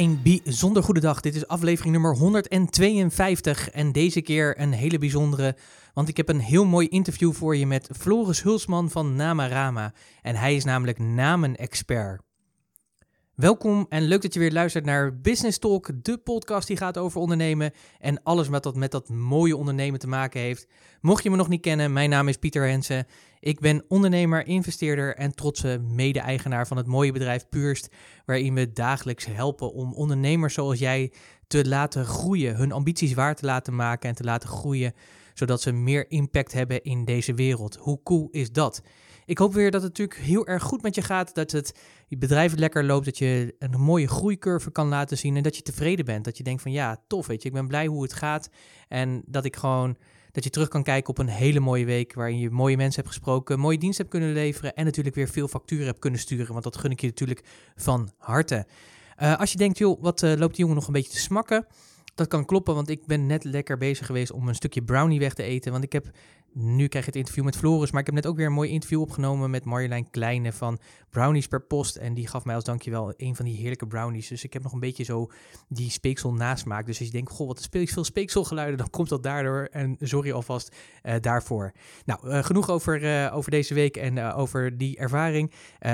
Een bijzonder goede dag. Dit is aflevering nummer 152 en deze keer een hele bijzondere, want ik heb een heel mooi interview voor je met Floris Hulsman van Namarama en hij is namelijk namenexpert. Welkom en leuk dat je weer luistert naar Business Talk, de podcast die gaat over ondernemen en alles wat dat met dat mooie ondernemen te maken heeft. Mocht je me nog niet kennen, mijn naam is Pieter Hensen. Ik ben ondernemer, investeerder en trotse mede-eigenaar van het mooie bedrijf Purst, waarin we dagelijks helpen om ondernemers zoals jij te laten groeien, hun ambities waar te laten maken en te laten groeien, zodat ze meer impact hebben in deze wereld. Hoe cool is dat? Ik hoop weer dat het natuurlijk heel erg goed met je gaat. Dat het je bedrijf lekker loopt. Dat je een mooie groeicurve kan laten zien. En dat je tevreden bent. Dat je denkt van ja, tof weet je. Ik ben blij hoe het gaat. En dat ik gewoon. Dat je terug kan kijken op een hele mooie week. Waarin je mooie mensen hebt gesproken. Mooie dienst hebt kunnen leveren. En natuurlijk weer veel facturen hebt kunnen sturen. Want dat gun ik je natuurlijk van harte. Uh, als je denkt, joh, wat uh, loopt die jongen nog een beetje te smakken? Dat kan kloppen, want ik ben net lekker bezig geweest om een stukje brownie weg te eten. Want ik heb nu krijg je het interview met Floris, maar ik heb net ook weer een mooi interview opgenomen met Marjolein Kleine van Brownies per Post. En die gaf mij als dankjewel een van die heerlijke brownies. Dus ik heb nog een beetje zo die speeksel nasmaak. Dus als je denkt, goh, wat veel speekselgeluiden, dan komt dat daardoor. En sorry alvast uh, daarvoor. Nou, uh, genoeg over, uh, over deze week en over die ervaring.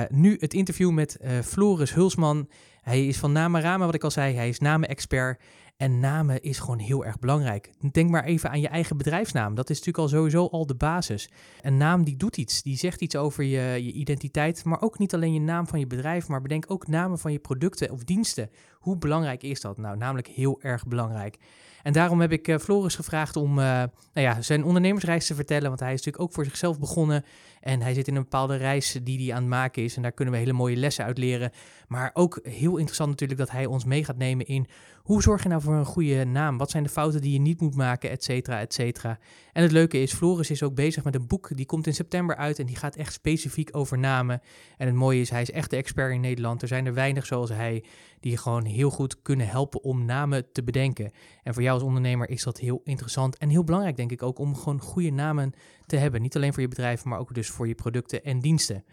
nu het interview met Floris Hulsman. Hij is van Namarama, wat ik al zei. Hij is namen-expert. En namen is gewoon heel erg belangrijk. Denk maar even aan je eigen bedrijfsnaam. Dat is natuurlijk al sowieso al de basis. Een naam die doet iets, die zegt iets over je, je identiteit, maar ook niet alleen je naam van je bedrijf, maar bedenk ook namen van je producten of diensten. Hoe belangrijk is dat? Nou, namelijk heel erg belangrijk. En daarom heb ik uh, Floris gevraagd om uh, nou ja, zijn ondernemersreis te vertellen. Want hij is natuurlijk ook voor zichzelf begonnen. En hij zit in een bepaalde reis die hij aan het maken is. En daar kunnen we hele mooie lessen uit leren. Maar ook heel interessant natuurlijk dat hij ons mee gaat nemen in hoe zorg je nou voor een goede naam? Wat zijn de fouten die je niet moet maken, et cetera, et cetera. En het leuke is, Floris is ook bezig met een boek. Die komt in september uit en die gaat echt specifiek over namen. En het mooie is, hij is echt de expert in Nederland. Er zijn er weinig zoals hij die gewoon heel goed kunnen helpen om namen te bedenken. En voor jou als ondernemer is dat heel interessant en heel belangrijk, denk ik ook, om gewoon goede namen te hebben. Niet alleen voor je bedrijf, maar ook dus voor je producten en diensten.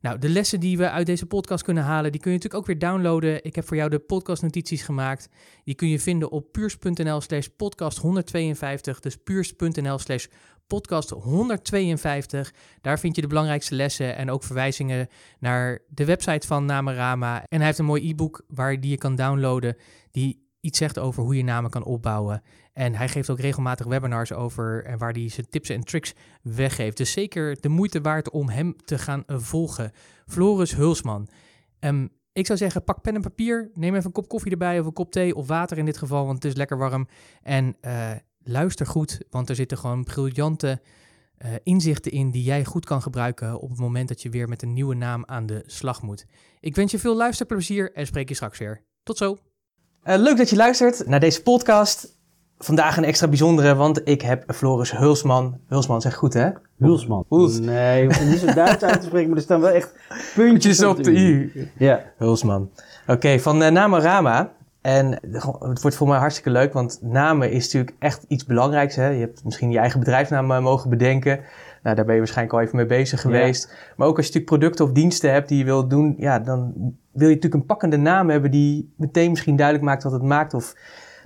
Nou, de lessen die we uit deze podcast kunnen halen, die kun je natuurlijk ook weer downloaden. Ik heb voor jou de podcastnotities gemaakt. Die kun je vinden op puurs.nl slash podcast 152. Dus puurs.nl slash podcast 152. Daar vind je de belangrijkste lessen en ook verwijzingen naar de website van Namarama. En hij heeft een mooi e-book waar die je kan downloaden, die iets zegt over hoe je namen kan opbouwen. En hij geeft ook regelmatig webinars over en waar hij zijn tips en tricks weggeeft. Dus zeker de moeite waard om hem te gaan volgen. Floris Hulsman. Um, ik zou zeggen, pak pen en papier. Neem even een kop koffie erbij of een kop thee of water in dit geval, want het is lekker warm. En uh, luister goed, want er zitten gewoon briljante uh, inzichten in die jij goed kan gebruiken op het moment dat je weer met een nieuwe naam aan de slag moet. Ik wens je veel luisterplezier en spreek je straks weer. Tot zo. Uh, leuk dat je luistert naar deze podcast. Vandaag een extra bijzondere, want ik heb Floris Hulsman. Hulsman zeg goed, hè? Hulsman. Huls. Nee, niet zo Duits uit te spreken, maar er staan wel echt puntjes op de i. Ja. Hulsman. Oké, okay, van uh, Namarama. En het wordt voor mij hartstikke leuk, want namen is natuurlijk echt iets belangrijks. Hè? Je hebt misschien je eigen bedrijfsnaam uh, mogen bedenken. Nou, daar ben je waarschijnlijk al even mee bezig geweest. Ja. Maar ook als je natuurlijk producten of diensten hebt die je wilt doen, ja, dan wil je natuurlijk een pakkende naam hebben die meteen misschien duidelijk maakt wat het maakt. Of,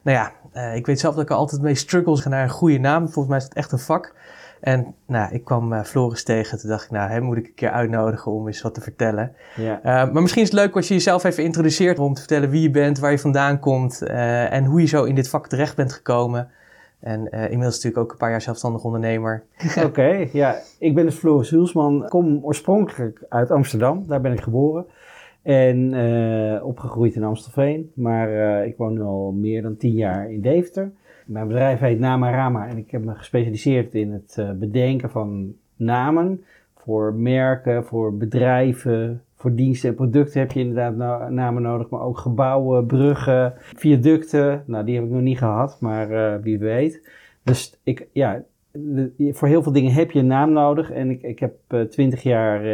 nou ja, uh, ik weet zelf dat ik er altijd mee struggles naar een goede naam. Volgens mij is het echt een vak. En nou, ik kwam uh, Floris tegen. Toen dacht ik, nou, hem moet ik een keer uitnodigen om eens wat te vertellen. Ja. Uh, maar misschien is het leuk als je jezelf even introduceert om te vertellen wie je bent, waar je vandaan komt uh, en hoe je zo in dit vak terecht bent gekomen. En inmiddels natuurlijk ook een paar jaar zelfstandig ondernemer. Oké, okay, ja. Ik ben dus Floris Hulsman. kom oorspronkelijk uit Amsterdam. Daar ben ik geboren. En opgegroeid in Amstelveen. Maar ik woon nu al meer dan tien jaar in Deventer. Mijn bedrijf heet Namarama en ik heb me gespecialiseerd in het uh, bedenken van namen. Voor merken, voor bedrijven, voor diensten en producten heb je inderdaad namen nodig. Maar ook gebouwen, bruggen, viaducten. Nou, die heb ik nog niet gehad, maar wie weet. Dus ik, ja, voor heel veel dingen heb je een naam nodig. En ik, ik heb twintig jaar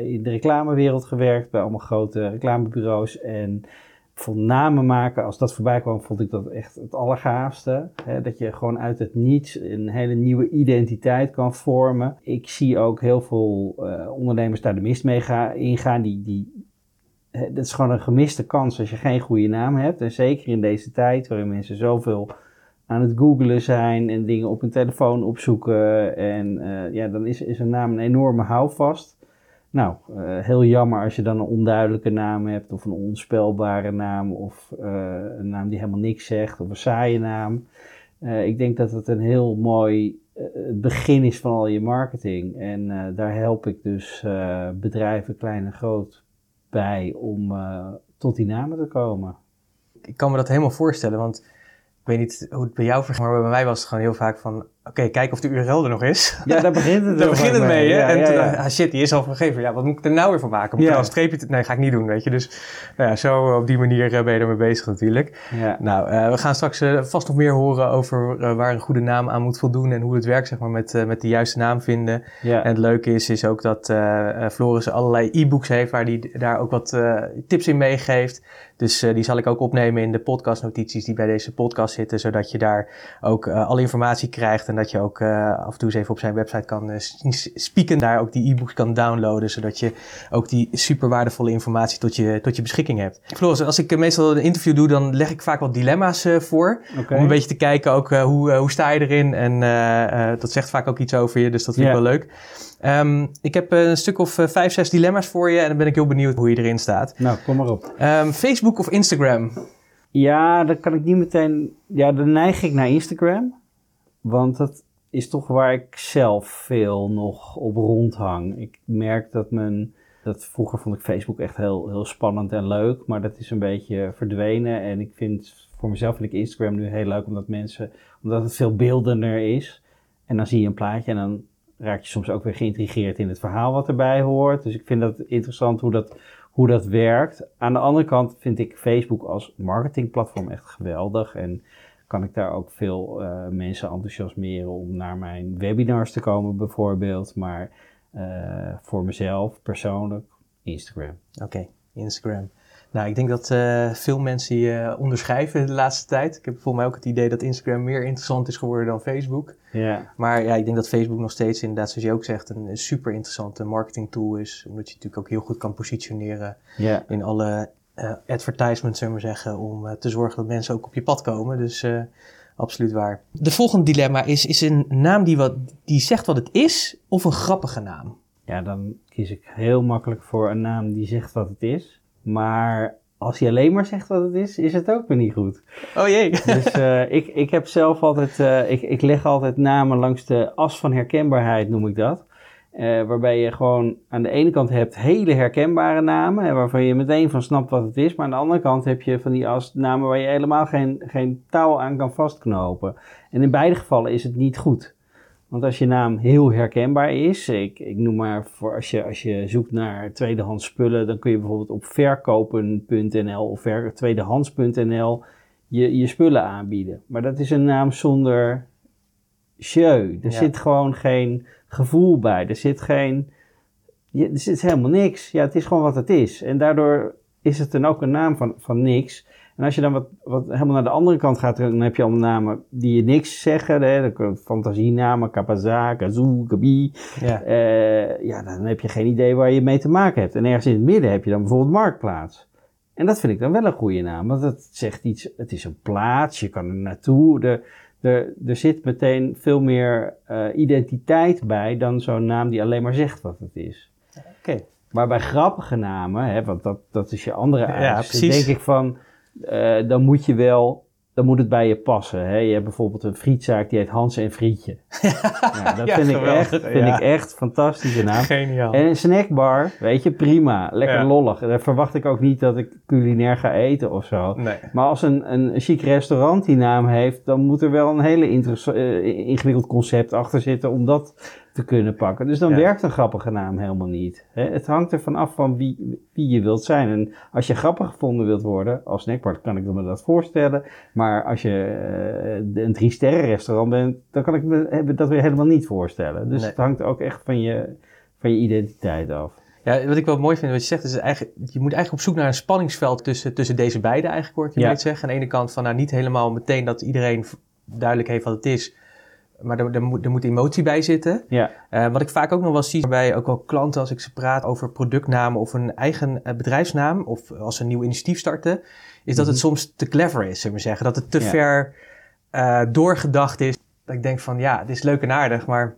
in de reclamewereld gewerkt bij allemaal grote reclamebureaus. En vond namen maken, als dat voorbij kwam, vond ik dat echt het allergaafste. Dat je gewoon uit het niets een hele nieuwe identiteit kan vormen. Ik zie ook heel veel uh, ondernemers daar de mist mee gaan, ingaan. Die, die, dat is gewoon een gemiste kans als je geen goede naam hebt. En zeker in deze tijd waarin mensen zoveel aan het googlen zijn en dingen op hun telefoon opzoeken. En uh, ja, dan is, is een naam een enorme houvast. Nou, uh, heel jammer als je dan een onduidelijke naam hebt, of een onspelbare naam, of uh, een naam die helemaal niks zegt, of een saaie naam. Uh, ik denk dat het een heel mooi begin is van al je marketing. En daar help ik dus bedrijven, klein en groot, bij om tot die namen te komen. Ik kan me dat helemaal voorstellen, want ik weet niet hoe het bij jou vergaat, maar bij mij was het gewoon heel vaak van Oké, kijk of de URL er nog is. Ja, daar begint het Daar begint het mee? Ja, en ja, toen ah, shit, die is al vergeven. Ja, wat moet ik er nou weer van maken? Moet ik er een streepje... Nee, ga ik niet doen, weet je. Dus nou ja, zo op die manier uh, ben je ermee bezig natuurlijk. Nou, uh, we gaan straks uh, vast nog meer horen over waar een goede naam aan moet voldoen... en hoe het werkt, zeg maar, met, met de juiste naam vinden. En het leuke is, is ook dat Floris allerlei e-books heeft... waar hij daar ook wat tips in meegeeft. Dus die zal ik ook opnemen in de podcastnotities die bij deze podcast zitten... zodat je daar ook alle informatie krijgt en dat je ook uh, af en toe eens even op zijn website kan uh, spieken. Daar ook die e-books kan downloaden, zodat je ook die super waardevolle informatie tot je, tot je beschikking hebt. Floris, als ik meestal een interview doe, dan leg ik vaak wat dilemma's uh, voor. Okay. Om een beetje te kijken ook hoe, hoe sta je erin. En dat zegt vaak ook iets over je, dus dat vind ik wel leuk. Um, ik heb een stuk of vijf, zes dilemma's voor je en dan ben ik heel benieuwd hoe je erin staat. Nou, kom maar op. Um, Facebook of Instagram? Ja, dan kan ik niet meteen... Ja, dan neig ik naar Instagram. Want dat is toch waar ik zelf veel nog op rondhang. Ik merk dat mijn. Dat vroeger vond ik Facebook echt heel, heel spannend en leuk, maar dat is een beetje verdwenen. En ik vind voor mezelf vind ik Instagram nu heel leuk omdat mensen, omdat het veel beeldender is. En dan zie je een plaatje en dan raak je soms ook weer geïntrigeerd in het verhaal wat erbij hoort. Dus ik vind dat interessant hoe dat, hoe dat werkt. Aan de andere kant vind ik Facebook als marketingplatform echt geweldig. En kan ik daar ook veel uh, mensen enthousiasmeren om naar mijn webinars te komen bijvoorbeeld. Maar uh, voor mezelf persoonlijk Instagram. Oké, Instagram. Nou, ik denk dat uh, veel mensen je onderschrijven de laatste tijd. Ik heb volgens mij ook het idee dat Instagram meer interessant is geworden dan Facebook. Ja. Maar ja, ik denk dat Facebook nog steeds inderdaad, zoals je ook zegt, een, super interessante marketing tool is. Omdat je natuurlijk ook heel goed kan positioneren ja. in alle uh, advertisement, zullen we zeggen, om uh, te zorgen dat mensen ook op je pad komen. Dus uh, absoluut waar. De volgende dilemma is, is een naam die, wat, die zegt wat het is of een grappige naam? Ja, dan kies ik heel makkelijk voor een naam die zegt wat het is. Maar als hij alleen maar zegt wat het is, is het ook weer niet goed. Oh jee. Dus ik, ik heb zelf altijd, ik, ik leg altijd namen langs de as van herkenbaarheid, noem ik dat. Uh, waarbij je gewoon aan de ene kant hebt hele herkenbare namen, hè, waarvan je meteen van snapt wat het is. Maar aan de andere kant heb je van die als namen waar je helemaal geen, geen touw aan kan vastknopen. En in beide gevallen is het niet goed. Want als je naam heel herkenbaar is, ik, ik noem maar voor als je, als je zoekt naar tweedehands spullen, dan kun je bijvoorbeeld op verkopen.nl of tweedehands.nl je, je spullen aanbieden. Maar dat is een naam zonder jeu. Er zit gewoon geen gevoel bij. Er zit geen. er zit helemaal niks. Ja, het is gewoon wat het is. En daardoor is het dan ook een naam van, van niks. En als je dan wat, wat helemaal naar de andere kant gaat, dan heb je allemaal namen die je niks zeggen. Hè? Fantasienamen, Kapaza, Kazoo, Kabi. Ja. Uh, ja, dan heb je geen idee waar je mee te maken hebt. En ergens in het midden heb je dan bijvoorbeeld Marktplaats. En dat vind ik dan wel een goede naam, want het zegt iets, het is een plaats, je kan er naartoe. De, er, er zit meteen veel meer uh, identiteit bij dan zo'n naam die alleen maar zegt wat het is. Oké. Maar bij grappige namen, hè, want dat, dat is je andere eis, ja, denk ik van, uh, dan moet je wel dan moet het bij je passen. Hè? Je hebt bijvoorbeeld een frietzaak die heet Hans en Frietje. ja, dat vind, ik echt, vind ik echt fantastische naam. Geniaal. En een snackbar, weet je, prima. Lekker lollig. Daar verwacht ik ook niet dat ik culinair ga eten of zo. Nee. Maar als een, een chic restaurant die naam heeft, dan moet er wel een hele uh, ingewikkeld concept achter zitten om dat te kunnen pakken. Dus dan Ja. werkt een grappige naam helemaal niet. Hè? Het hangt ervan af van wie, wie je wilt zijn. En als je grappig gevonden wilt worden, als snackbar kan ik me dat voorstellen. Maar als je eh, een drie sterren restaurant bent, dan kan ik me dat weer helemaal niet voorstellen. Dus Nee. het hangt ook echt van je, van je identiteit af. Ja, wat ik wel mooi vind wat je zegt, is eigenlijk, je moet eigenlijk op zoek naar een spanningsveld tussen, tussen deze beide eigenlijk, hoor ik je Ja. net zeggen. Aan de ene kant van, nou niet helemaal meteen dat iedereen duidelijk heeft wat het is, maar er, er, moet, er moet emotie bij zitten. Ja, Eh, wat ik vaak ook nog wel zie bij ook wel klanten als ik ze praat over productnamen of een eigen eh, bedrijfsnaam of als ze een nieuw initiatief starten, is dat het soms te clever is, zullen we zeggen. Dat het te Mhm. Ja. ver eh, doorgedacht is. Dat ik denk van, ja, het is leuk en aardig, maar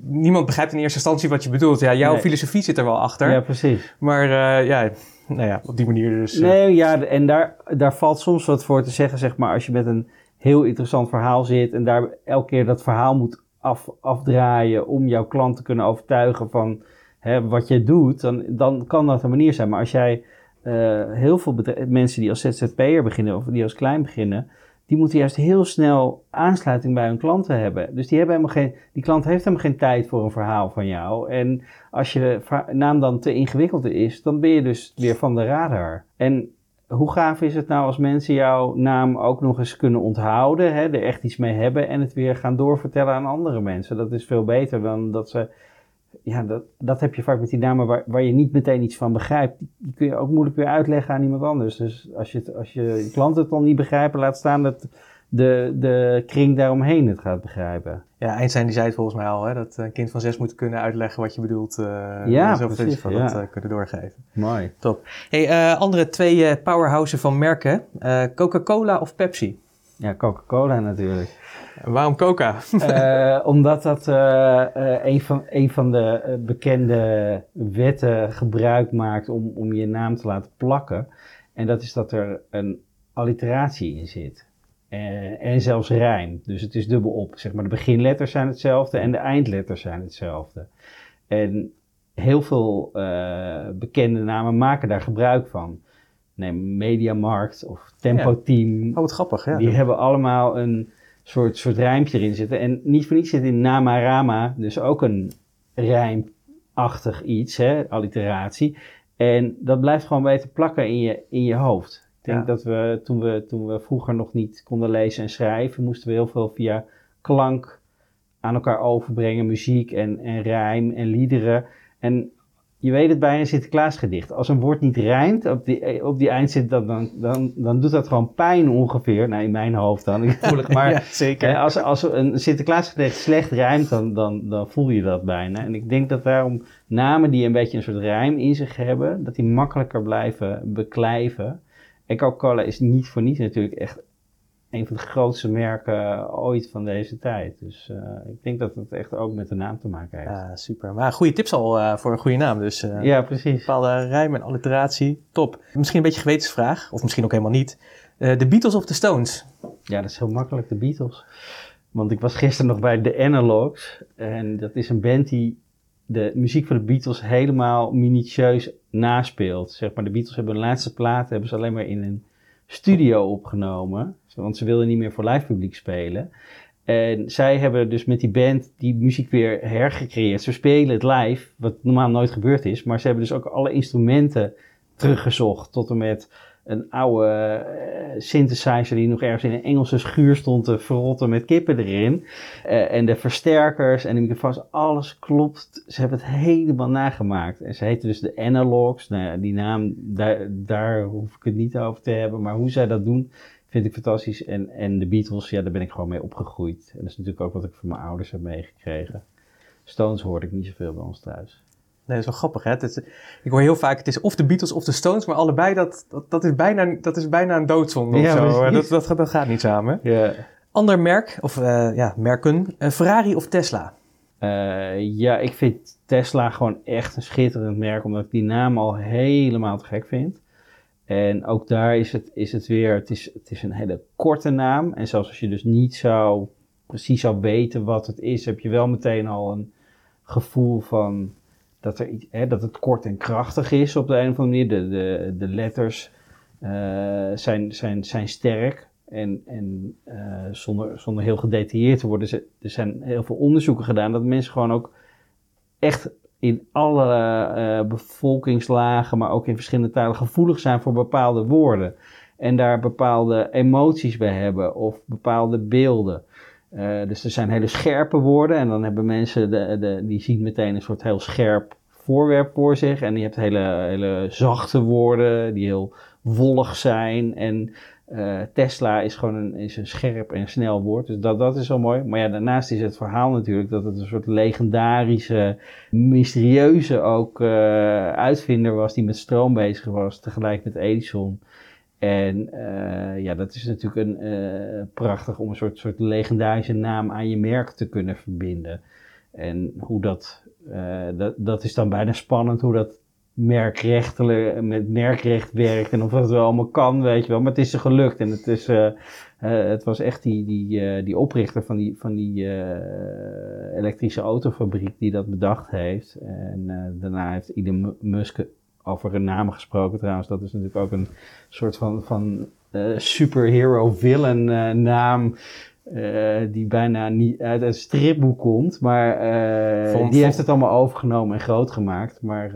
niemand begrijpt in eerste instantie wat je bedoelt. Ja, jouw Nee. filosofie zit er wel achter. ja precies. Maar ja, nou ja, op die manier dus. Nee, ja, en daar, daar valt soms wat voor te zeggen, zeg maar, als je met een heel interessant verhaal zit en daar elke keer dat verhaal moet af, afdraaien om jouw klant te kunnen overtuigen van hè, wat je doet, dan, dan kan dat een manier zijn. Maar als jij eh, heel veel mensen die als ZZP'er beginnen of die als klein beginnen, die moeten juist heel snel aansluiting bij hun klanten hebben. Dus die, hebben helemaal geen, die klant heeft helemaal geen tijd voor een verhaal van jou. En als je naam dan te ingewikkeld is, dan ben je dus weer van de radar. En hoe gaaf is het nou als mensen jouw naam ook nog eens kunnen onthouden, hè, er echt iets mee hebben en het weer gaan doorvertellen aan andere mensen? Dat is veel beter dan dat ze. Ja, dat, dat heb je vaak met die namen waar, waar je niet meteen iets van begrijpt. Die, kun je ook moeilijk weer uitleggen aan iemand anders. Dus als je, als je, je klanten het dan niet begrijpen, laat staan dat de, de kring daaromheen het gaat begrijpen. Ja, Einstein die zei het volgens mij al, hè, dat een kind van zes moet kunnen uitleggen wat je bedoelt. eh Ja, precies, van ja. dat eh, kunnen doorgeven. Mooi. Top. Hey, eh, andere twee eh powerhouses van merken, eh, Coca-Cola of Pepsi? Ja, Coca-Cola natuurlijk. En waarom Coca? Eh, omdat dat eh, eh, een, van, een van de eh, bekende wetten gebruik maakt om, om je naam te laten plakken. En dat is dat er een alliteratie in zit. Eh, en zelfs rijm. Dus het is dubbel op. Zeg maar, de beginletters zijn hetzelfde en de eindletters zijn hetzelfde. En heel veel eh, bekende namen maken daar gebruik van. Neem Mediamarkt of Tempo Team. Oh, wat grappig, ja. Die hebben allemaal een soort, soort rijmpje erin zitten. En niet voor niets zit in Namarama dus ook een rijmachtig iets, hè, alliteratie. En dat blijft gewoon beter plakken in je, in je hoofd. Ik denk Ja. dat we toen, we toen we vroeger nog niet konden lezen en schrijven, moesten we heel veel via klank aan elkaar overbrengen. Muziek en, en rijm en liederen. En je weet het bij een Sinterklaasgedicht. Als een woord niet rijmt, op die, op die eind zit, dat, dan, dan, dan doet dat gewoon pijn ongeveer. Nou, in mijn hoofd dan. Ik voel het maar. ja, zeker. Hè, als, als een Sinterklaasgedicht slecht rijmt, dan, dan, dan voel je dat bijna. En ik denk dat daarom namen die een beetje een soort rijm in zich hebben, dat die makkelijker blijven beklijven. En Coca-Cola is niet voor niets natuurlijk echt een van de grootste merken ooit van deze tijd. Dus eh, ik denk dat het echt ook met de naam te maken heeft. Ja, super. Maar goede tips al eh, voor een goede naam. Dus eh, Ja, precies. bepaalde rijm en alliteratie. Top. Misschien een beetje gewetensvraag, of misschien ook helemaal niet. Eh, de Beatles of de Stones? Ja, dat is heel makkelijk, de Beatles. Want ik was gisteren nog bij The Analogs. En dat is een band die de muziek van de Beatles helemaal minutieus naspeelt. Zeg maar, de Beatles hebben hun laatste platen hebben ze alleen maar in een studio opgenomen. Want ze wilden niet meer voor live publiek spelen. En zij hebben dus met die band die muziek weer hergecreëerd. Ze spelen het live, wat normaal nooit gebeurd is. Maar ze hebben dus ook alle instrumenten teruggezocht. Tot en met een oude eh, synthesizer die nog ergens in een Engelse schuur stond te verrotten met kippen erin. Eh, en de versterkers en de microfoons, alles klopt. Ze hebben het helemaal nagemaakt. En ze heten dus de Analogs. Nou ja, die naam, daar, daar hoef ik het niet over te hebben. Maar hoe zij dat doen, vind ik fantastisch. En, en de Beatles, ja, daar ben ik gewoon mee opgegroeid. En dat is natuurlijk ook wat ik van mijn ouders heb meegekregen. Stones hoorde ik niet zoveel bij ons thuis. Nee, dat is wel grappig, hè? Het is- ik hoor heel vaak, het is of de Beatles of de Stones, maar allebei, dat, dat, dat, is, bijna, dat is bijna een doodzonde of Ja, zo. precies. Dat, dat, gaat- dat gaat niet samen. Ja. Ander merk, of eh, ja, merken, eh, Ferrari of Tesla? Eh, ja, ik vind Tesla gewoon echt een schitterend merk, omdat ik die naam al helemaal te gek vind. En ook daar is het, is het weer, het is, het is een hele korte naam. En zelfs als je dus niet zou, precies zou weten wat het is, heb je wel meteen al een gevoel van dat, er iets, hè, dat het kort en krachtig is op de een of andere manier. De, de, de letters eh, zijn, zijn, zijn sterk. En, en zonder, zonder heel gedetailleerd te worden, er zijn heel veel onderzoeken gedaan dat mensen gewoon ook echt in alle bevolkingslagen, maar ook in verschillende talen gevoelig zijn voor bepaalde woorden. En daar bepaalde emoties bij hebben of bepaalde beelden. Uh, dus er zijn hele scherpe woorden en dan hebben mensen, de, de, die zien meteen een soort heel scherp voorwerp voor zich. En je hebt hele, hele zachte woorden die heel wollig zijn. En uh, Tesla is gewoon een, is een scherp en snel woord. Dus dat, dat is wel mooi. Maar ja, daarnaast is het verhaal natuurlijk dat het een soort legendarische, mysterieuze ook uh, uitvinder was die met stroom bezig was, tegelijk met Edison. En uh, ja, dat is natuurlijk een, uh, prachtig om een soort, soort legendarische naam aan je merk te kunnen verbinden. En hoe dat, uh, dat, dat is dan bijna spannend hoe dat merkrechtelijk, met merkrecht werkt en of dat wel allemaal kan, weet je wel. Maar het is er gelukt en het, is, het was echt die, die, die oprichter van die, van die elektrische autofabriek die dat bedacht heeft. En daarna heeft Elon Musk over een naam gesproken trouwens. Dat is natuurlijk ook een soort van, van uh, superhero villain uh, naam. Uh, die bijna niet uit een stripboek komt. Maar die heeft het allemaal overgenomen en groot gemaakt. Maar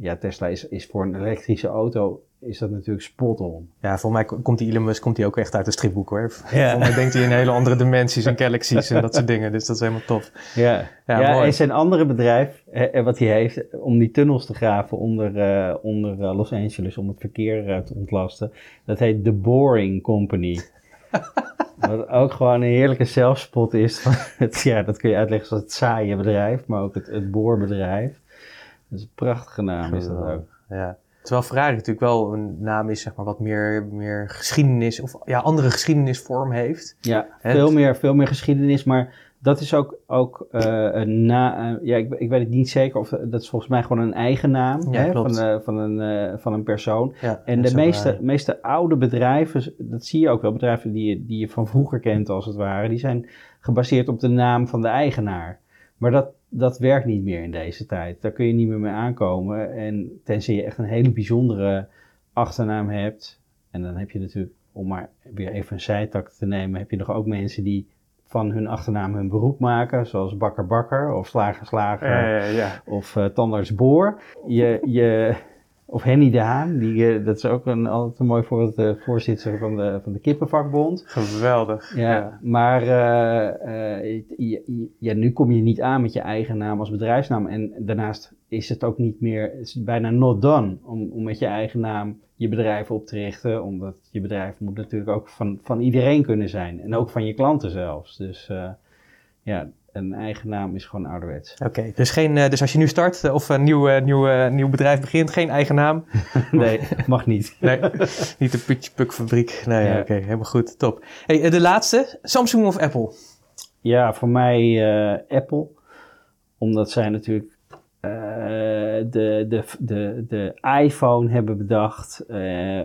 ja, Tesla is, is voor een elektrische auto is dat natuurlijk spot on. Ja, voor mij komt die Elon Musk komt hij ook echt uit een stripboek hoor. Ja. Voor mij denkt hij in hele andere dimensies en galaxies en dat soort dingen. Dus dat is helemaal tof. Ja, ja, ja en zijn andere bedrijf, eh, wat hij heeft, om die tunnels te graven onder, uh, onder uh, Los Angeles, om het verkeer te ontlasten, dat heet The Boring Company. Wat ook gewoon een heerlijke zelfspot is. het, ja, dat kun je uitleggen als het saaie bedrijf, maar ook het, het boorbedrijf. Dat is een prachtige naam, is dat ook. Ja. Terwijl Ferrari natuurlijk wel een naam is, zeg maar, wat meer, meer geschiedenis of ja, andere geschiedenisvorm heeft. Ja, veel meer, veel meer geschiedenis, maar dat is ook, ook uh, een na, uh, ja, ik, ik weet het niet zeker of dat is volgens mij gewoon een eigen naam ja, hè, van, uh, van, een, van een persoon. Ja, en de meeste, meeste oude bedrijven, dat zie je ook wel, bedrijven die je, die je van vroeger kent als het ware, die zijn gebaseerd op de naam van de eigenaar. Maar dat, dat werkt niet meer in deze tijd. Daar kun je niet meer mee aankomen. En tenzij je echt een hele bijzondere achternaam hebt. En dan heb je natuurlijk, om maar weer even een zijtak te nemen, heb je nog ook mensen die van hun achternaam hun beroep maken, zoals Bakker Bakker of Slager Slager of uh, Tandarts Boor. Je, je, of Henny de Haan, die, uh, dat is ook een, altijd een mooi voorbeeld, de voorzitter van de, van de Kippenvakbond. Geweldig. Ja, maar uh, ja, nu kom je niet aan met je eigen naam als bedrijfsnaam. En daarnaast is het ook niet meer, het is bijna not done om, om met je eigen naam je bedrijf op te richten. Omdat je bedrijf moet natuurlijk ook van, van iedereen kunnen zijn. En ook van je klanten zelfs. Dus ja, een eigen naam is gewoon ouderwets. Oké, dus, geen, uh, dus als je nu start uh, of een nieuw, uh, nieuw, nieuw bedrijf begint, geen eigen naam? nee, mag niet. nee, niet de Putje Puk fabriek. Nee, ja. oké, helemaal goed, top. Hey, de laatste, Samsung of Apple? Ja, voor mij Apple. Omdat zij natuurlijk de, de, de, de iPhone hebben bedacht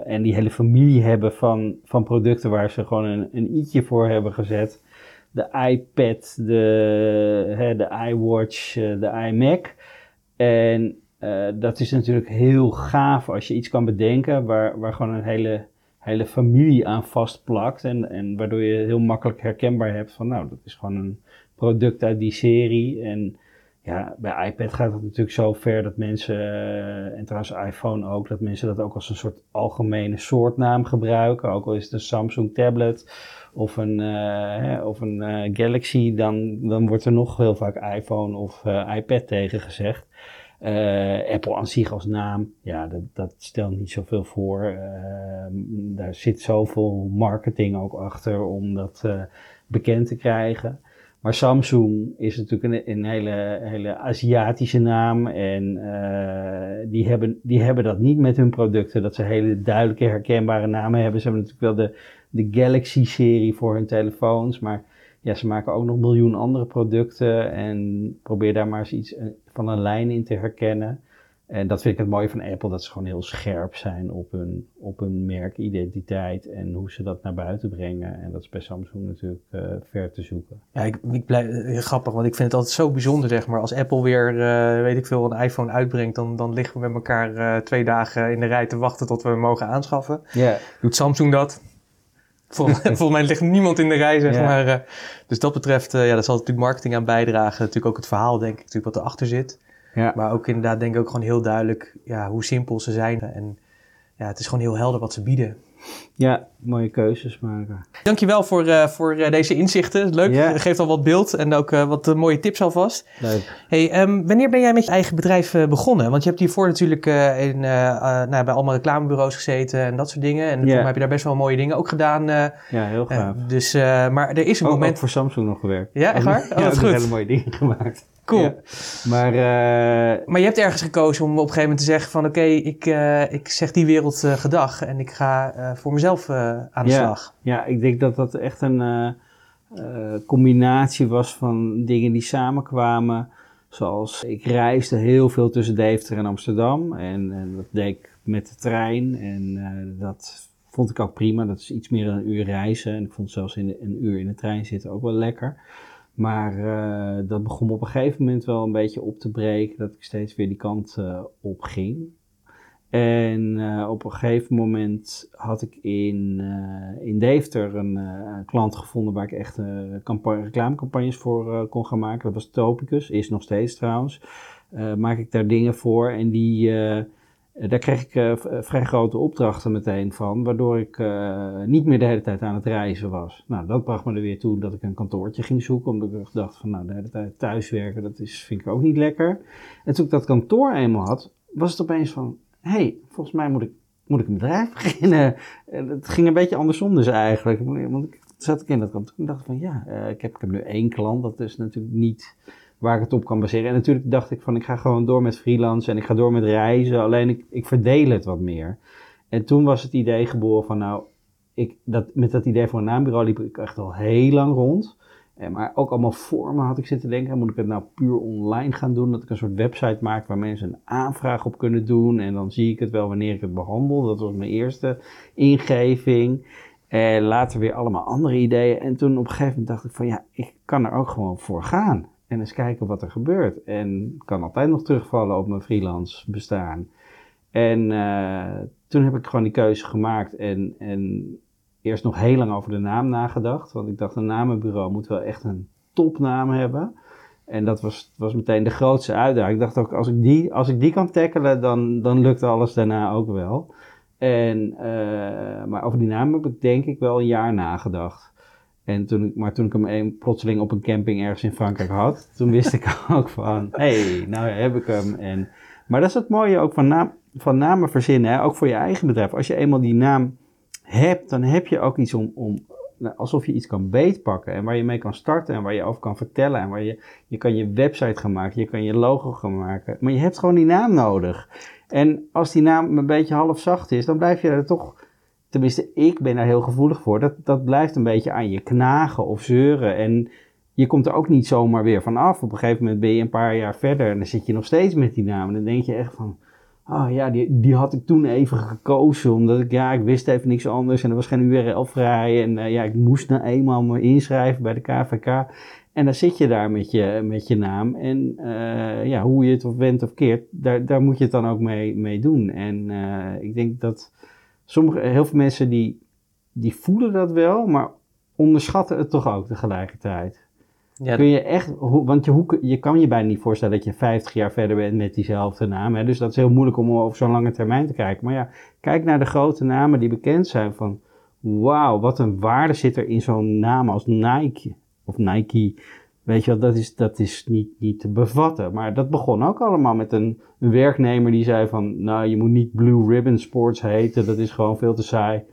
en die hele familie hebben van, van producten waar ze gewoon een, een i'tje voor hebben gezet de iPad, de, hè, de iWatch, eh, de iMac. En uh, dat is natuurlijk heel gaaf als je iets kan bedenken waar, waar gewoon een hele, hele familie aan vastplakt. En, en waardoor je heel makkelijk herkenbaar hebt van nou, dat is gewoon een product uit die serie. En ja, bij iPad gaat het natuurlijk zo ver dat mensen, uh, en trouwens iPhone ook, dat mensen dat ook als een soort algemene soortnaam gebruiken. Ook al is het een Samsung tablet of een, uh, of een uh, Galaxy, dan, dan wordt er nog heel vaak iPhone of uh, iPad tegen gezegd. Apple aan zich als naam, ja, dat, dat stelt niet zoveel voor. daar zit zoveel marketing ook achter om dat bekend te krijgen. Maar Samsung is natuurlijk een, een hele, hele Aziatische naam. En uh, die, hebben, die hebben dat niet met hun producten. Dat ze hele duidelijke, herkenbare namen hebben. Ze hebben natuurlijk wel de, de Galaxy-serie voor hun telefoons. Maar ja, ze maken ook nog miljoen andere producten. En probeer daar maar eens iets eh, van een lijn in te herkennen. En dat vind ik het mooie van Apple, dat ze gewoon heel scherp zijn op hun, op hun merkidentiteit en hoe ze dat naar buiten brengen. En dat is bij Samsung natuurlijk uh, ver te zoeken. Ja, ik, ik blijf, uh, grappig, want ik vind het altijd zo bijzonder, zeg maar. Als Apple weer, uh, weet ik veel, een iPhone uitbrengt, dan, dan liggen we met elkaar twee dagen in de rij te wachten tot we hem mogen aanschaffen. Yeah. Doet Samsung dat? Volgens, volgens mij ligt niemand in de rij, zeg Ja. maar. eh. dus dat betreft, eh, ja, daar zal natuurlijk marketing aan bijdragen. Natuurlijk ook het verhaal, denk ik, natuurlijk wat erachter zit. Ja. Maar ook inderdaad, denk ik ook gewoon heel duidelijk ja, hoe simpel ze zijn. En ja, het is gewoon heel helder wat ze bieden. ja, mooie keuzes maken. Dankjewel voor, eh, voor eh, deze inzichten. Leuk, geeft al wat beeld en ook eh, wat mooie tips alvast. Leuk. Hey, ehm, wanneer ben jij met je eigen bedrijf begonnen? Want je hebt hiervoor natuurlijk in, nou, bij allemaal reclamebureaus gezeten en dat soort dingen. En mij heb je daar best wel mooie dingen ook gedaan. Ja, heel gaaf. dus, maar er is een Ook, moment... ook voor Samsung nog gewerkt. Ja, echt waar? Oh, ja, goed. hele mooie dingen gemaakt. Cool. Ja. Maar Maar je hebt ergens gekozen om op een gegeven moment te zeggen van... oké, ik, ik zeg die wereld gedag en ik ga voor mezelf aan de Ja. slag. Ja, ik denk dat dat echt een eh, eh, combinatie was van dingen die samenkwamen. Zoals ik reisde heel veel tussen Deventer en Amsterdam. En, en dat deed ik met de trein. En eh, dat vond ik ook prima. Dat is iets meer dan een uur reizen. En ik vond zelfs in de- een uur in de trein zitten ook wel lekker. Maar eh, dat begon me op een gegeven moment wel een beetje op te breken. Dat ik steeds weer die kant eh, op ging. En eh, op een gegeven moment had ik in, eh, in Deventer een eh, klant gevonden waar ik echt campa- reclamecampagnes voor kon gaan maken. Dat was Topicus, is nog steeds trouwens. Maak ik daar dingen voor en die, daar kreeg ik vrij grote opdrachten meteen van, waardoor ik niet meer de hele tijd aan het reizen was. Nou, dat bracht me er weer toe dat ik een kantoortje ging zoeken, omdat ik dacht van nou, de hele tijd thuiswerken, dat is, vind ik ook niet lekker. En toen ik dat kantoor eenmaal had, was het opeens van, hey, volgens mij moet ik, moet ik een bedrijf beginnen. En het ging een beetje andersom dus eigenlijk. Want ik zat ik in dat kantoor en dacht van ja, eh, ik, heb, ik heb nu één klant. Dat is natuurlijk niet waar ik het op kan baseren. En natuurlijk dacht ik van ik ga gewoon door met freelance en ik ga door met reizen. Alleen ik, ik verdeel het wat meer. En toen was het idee geboren van nou, ik, dat, met dat idee van een naambureau liep ik echt al heel lang rond. Eh, maar ook allemaal vormen had ik zitten denken. Moet ik het nou puur online gaan doen? Dat ik een soort website maak waar mensen een aanvraag op kunnen doen. En dan zie ik het wel wanneer ik het behandel. Dat was mijn eerste ingeving. En later weer allemaal andere ideeën. En toen op een gegeven moment dacht ik van ja, ik kan er ook gewoon voor gaan. En eens kijken wat er gebeurt. En kan altijd nog terugvallen op mijn freelance bestaan. En eh, toen heb ik gewoon die keuze gemaakt. En, en eerst nog heel lang over de naam nagedacht. Want ik dacht, een namenbureau moet wel echt een topnaam hebben. En dat was, was meteen de grootste uitdaging. Ik dacht ook, als ik die, als ik die kan tackelen, dan, dan lukt alles daarna ook wel. En, eh, maar over die naam heb ik denk ik wel een jaar nagedacht. En toen, maar toen ik hem een, plotseling op een camping ergens in Frankrijk had, toen wist ik ook van, hey, nou heb ik hem. En, maar dat is het mooie ook van, naam, van namen verzinnen, hè? ook voor je eigen bedrijf. Als je eenmaal die naam hebt, dan heb je ook iets om, om nou, alsof je iets kan beetpakken en waar je mee kan starten en waar je over kan vertellen en waar je, je kan je website gaan maken, je kan je logo gaan maken, maar je hebt gewoon die naam nodig. En als die naam een beetje half zacht is, dan blijf je er toch, tenminste ik ben daar heel gevoelig voor, dat, dat blijft een beetje aan je knagen of zeuren en je komt er ook niet zomaar weer van af. Op een gegeven moment ben je een paar jaar verder en dan zit je nog steeds met die naam en dan denk je echt van, Oh ja, die, die had ik toen even gekozen, omdat ik, ja, ik wist even niks anders en er was geen URL vrij. En eh, ja, ik moest nou eenmaal me inschrijven bij de KVK. En dan zit je daar met je, met je naam. En eh, ja, hoe je het of went of keert, daar, daar moet je het dan ook mee, mee doen. En eh, ik denk dat sommige, heel veel mensen die, die voelen dat wel, maar onderschatten het toch ook tegelijkertijd. Kun je echt, want je, hoe, je kan je bijna niet voorstellen dat je 50 jaar verder bent met diezelfde naam. Hè? Dus dat is heel moeilijk om over zo'n lange termijn te kijken. Maar ja, kijk naar de grote namen die bekend zijn van, wauw, wat een waarde zit er in zo'n naam als Nike of Nike. Weet je wel, dat is, dat is niet, niet te bevatten. Maar dat begon ook allemaal met een, een werknemer die zei van, nou, je moet niet Blue Ribbon Sports heten, dat is gewoon veel te saai.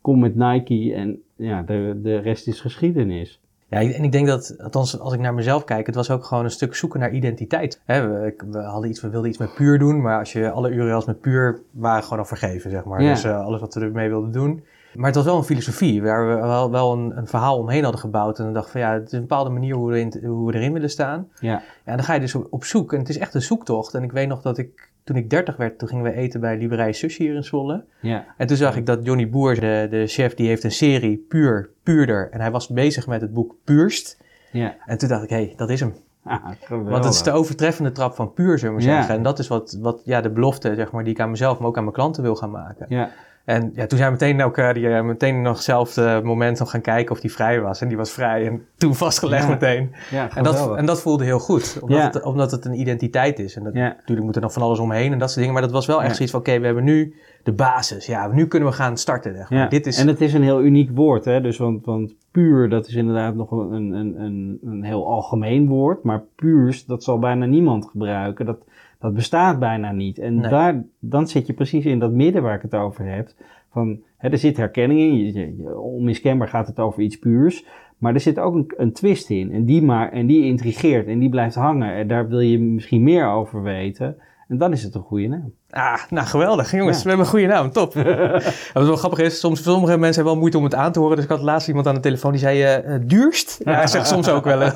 Kom met Nike en ja, de, de rest is geschiedenis. Ja, en ik denk dat, althans als ik naar mezelf kijk, het was ook gewoon een stuk zoeken naar identiteit. We, hadden iets, we wilden iets met puur doen, maar als je alle URL's met puur waren gewoon al vergeven, zeg maar. Ja. Dus eh, alles wat we ermee wilden doen. Maar het was wel een filosofie waar we wel, wel een, een verhaal omheen hadden gebouwd. En dan dacht van ja, het is een bepaalde manier hoe we, erin, hoe we erin willen staan. Ja, Ja, en dan ga je dus op, op zoek. En het is echt een zoektocht. En ik weet nog dat ik, toen ik 30 werd, toen gingen we eten bij Liberij Sushi hier in Zwolle. ja, En toen zag ik dat Johnny Boer, de, de chef, die heeft een serie Puur, Puurder. En hij was bezig met het boek Puurst. ja. En toen dacht ik, hé, hey, dat is hem. Ah. Want het is de overtreffende trap van puur, zullen we Ja. zeggen. En dat is wat, wat ja, de belofte, zeg maar, die ik aan mezelf, maar ook aan mijn klanten wil gaan maken. Ja, En ja, toen zijn we meteen ook, uh, die, uh, meteen nog hetzelfde moment nog gaan kijken of die vrij was. En die was vrij en toen vastgelegd Ja. meteen. Ja, En dat, en dat voelde heel goed, omdat, Ja. het, omdat het een identiteit is. En dat, natuurlijk moet er nog van alles omheen en dat soort dingen. Maar dat was wel echt zoiets van, oké, we hebben nu de basis. Ja, nu kunnen we gaan starten. Ja, Dit is, en het is een heel uniek woord, hè? Dus want, want puur, dat is inderdaad nog een, een, een, een heel algemeen woord. Maar puurs, dat zal bijna niemand gebruiken. Dat, dat bestaat bijna niet. En Nee. daar, dan zit je precies in dat midden waar ik het over heb. Van, hè, er zit herkenning in. Je, je- je- onmiskenbaar gaat het over iets puurs. Maar er zit ook een, een twist in. En die, maar, en die intrigeert en die blijft hangen. En daar wil je misschien meer over weten. En dan is het een goede naam. Ah, nou geweldig. Jongens, Ja. we hebben een goede naam. Top. Wat wel grappig is, soms sommige mensen hebben wel moeite om het aan te horen. Dus ik had laatst iemand aan de telefoon die zei, eh, eh, duurst? Ja, hij zegt soms ook wel.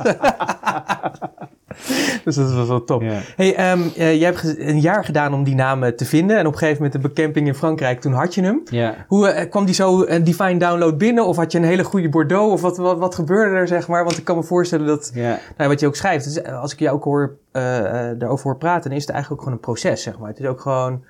dus dat was wel top. Ja. Hey, ehm, eh, jij hebt een jaar gedaan om die naam te vinden. En op een gegeven moment een becamping in Frankrijk, toen had je hem. Ja. Hoe eh, kwam die zo een Divine Download binnen? Of had je een hele goede Bordeaux? Of wat, wat, wat gebeurde er, zeg maar? Want ik kan me voorstellen dat, Ja. nou, wat je ook schrijft, dus, eh, als ik je ook hoor, daarover hoor praten, dan is het eigenlijk ook gewoon een proces, zeg maar. Het is ook gewoon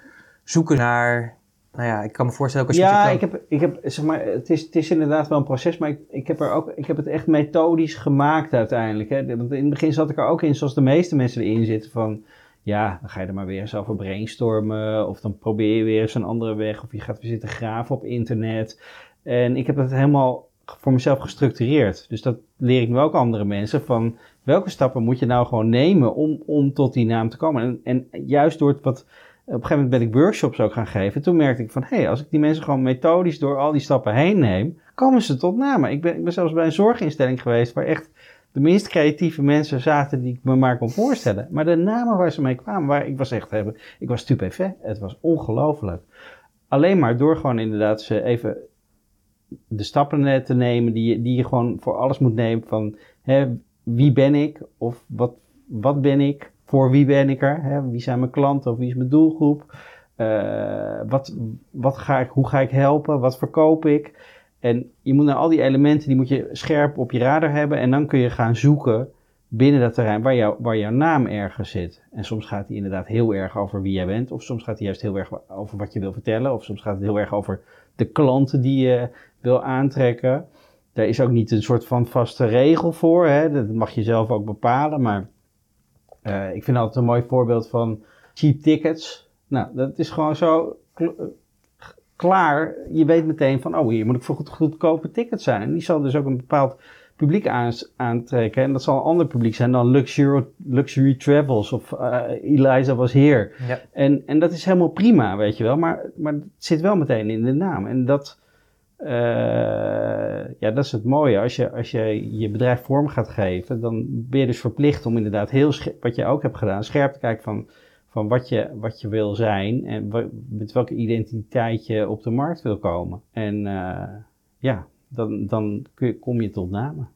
zoeken naar, nou ja, ik kan me voorstellen ook als je ja, ik heb, ik heb, zeg maar, het is, het is inderdaad wel een proces, maar ik, ik, heb er ook, ik heb het echt methodisch gemaakt uiteindelijk. Hè. Want in het begin zat ik er ook in, zoals de meeste mensen erin zitten, van ja, dan ga je er maar weer eens over brainstormen, of dan probeer je weer eens een andere weg, of je gaat weer zitten graven op internet. En ik heb het helemaal voor mezelf gestructureerd. Dus dat leer ik nu ook andere mensen, van welke stappen moet je nou gewoon nemen om, om tot die naam te komen. En, en juist door het wat op een gegeven moment ben ik workshops ook gaan geven. Toen merkte ik van, hé, hey, als ik die mensen gewoon methodisch door al die stappen heen neem, komen ze tot namen. Ik ben, zelfs bij een zorginstelling geweest waar echt de minst creatieve mensen zaten die ik me maar kon voorstellen. Maar de namen waar ze mee kwamen, waar ik was echt hebben, ik was stupefait. Het was ongelooflijk. Alleen maar door gewoon inderdaad ze even de stappen eh, te nemen die je, die je gewoon voor alles moet nemen van hè, wie ben ik of wat, wat ben ik, voor wie ben ik er, hè, wie zijn mijn klanten of wie is mijn doelgroep, Eh, wat, wat ga ik, hoe ga ik helpen, wat verkoop ik. En je moet naar al die elementen, die moet je scherp op je radar hebben en dan kun je gaan zoeken binnen dat terrein waar, jou, waar jouw naam ergens zit. En soms gaat die inderdaad heel erg over wie jij bent, of soms gaat die juist heel erg over wat je wil vertellen, of soms gaat het heel erg over de klanten die je wil aantrekken. Daar is ook niet een soort van vaste regel voor, hè? dat mag je zelf ook bepalen, maar eh, ik vind altijd een mooi voorbeeld van cheap tickets. Nou, dat is gewoon zo eh, klaar. Je weet meteen van, oh, hier moet ik voor goed, goedkope tickets zijn. En die zal dus ook een bepaald publiek aantrekken. En dat zal een ander publiek zijn dan Luxury, luxury Travels of eh, Eliza was hier. Ja. En, en dat is helemaal prima, weet je wel. Maar, maar het zit wel meteen in de naam. En dat, ja, dat is het mooie. Als je, als je je bedrijf vorm gaat geven, dan ben je dus verplicht om inderdaad heel scherp, wat je ook hebt gedaan, scherp te kijken van, van wat, je, wat je wil zijn en met welke identiteit je op de markt wil komen. En eh, ja, dan, dan je, kom je tot namen.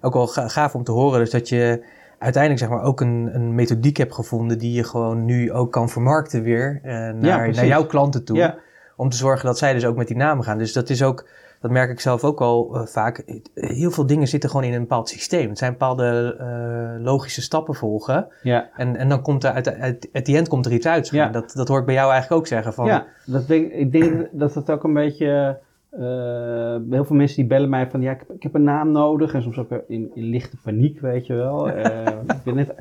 Ook wel ga- gaaf om te horen, dus dat je uiteindelijk zeg maar ook een, een methodiek hebt gevonden die je gewoon nu ook kan vermarkten weer eh, naar, naar jouw klanten toe. Ja, Om te zorgen dat zij dus ook met die namen gaan. Dus dat is ook, dat merk ik zelf ook al eh, vaak. Heel veel dingen zitten gewoon in een bepaald systeem. Het zijn bepaalde eh, logische stappen volgen. ja. En, en dan komt er uit, uit, at the end komt er iets uit. Ja. Dat, dat hoor ik bij jou eigenlijk ook zeggen. Van, Ja, dat denk, ik denk dat het ook een beetje. eh, heel veel mensen die bellen mij van ja, ik heb, ik heb een naam nodig. En soms ook in, in lichte paniek, weet je wel. Ik, ben net,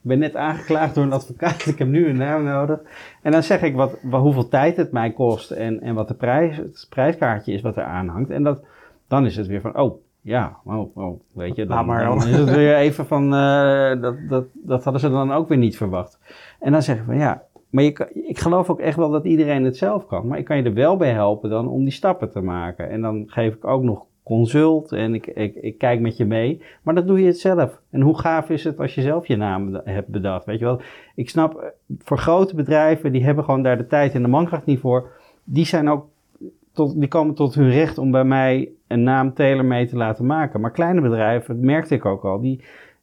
ben net aangeklaagd door een advocaat. Ik heb nu een naam nodig. En dan zeg ik wat, wat, hoeveel tijd het mij kost. En, en wat de prijs, het prijskaartje is wat er aan hangt. En dat, dan is het weer van oh. Ja, oh, oh, weet je, dan, maar, dan is het weer even van, eh, dat, dat, dat hadden ze dan ook weer niet verwacht. En dan zeg ik van ja, maar je, ik geloof ook echt wel dat iedereen het zelf kan. Maar ik kan je er wel bij helpen dan om die stappen te maken. En dan geef ik ook nog consult en ik, ik, ik kijk met je mee. Maar dan doe je het zelf. En hoe gaaf is het als je zelf je naam hebt bedacht? Weet je wel, ik snap, eh, voor grote bedrijven, die hebben gewoon daar de tijd en de mankracht niet voor. Die zijn ook tot, die komen tot hun recht om bij mij een naam tailor mee te laten maken. Maar kleine bedrijven, dat merkte ik ook al, die,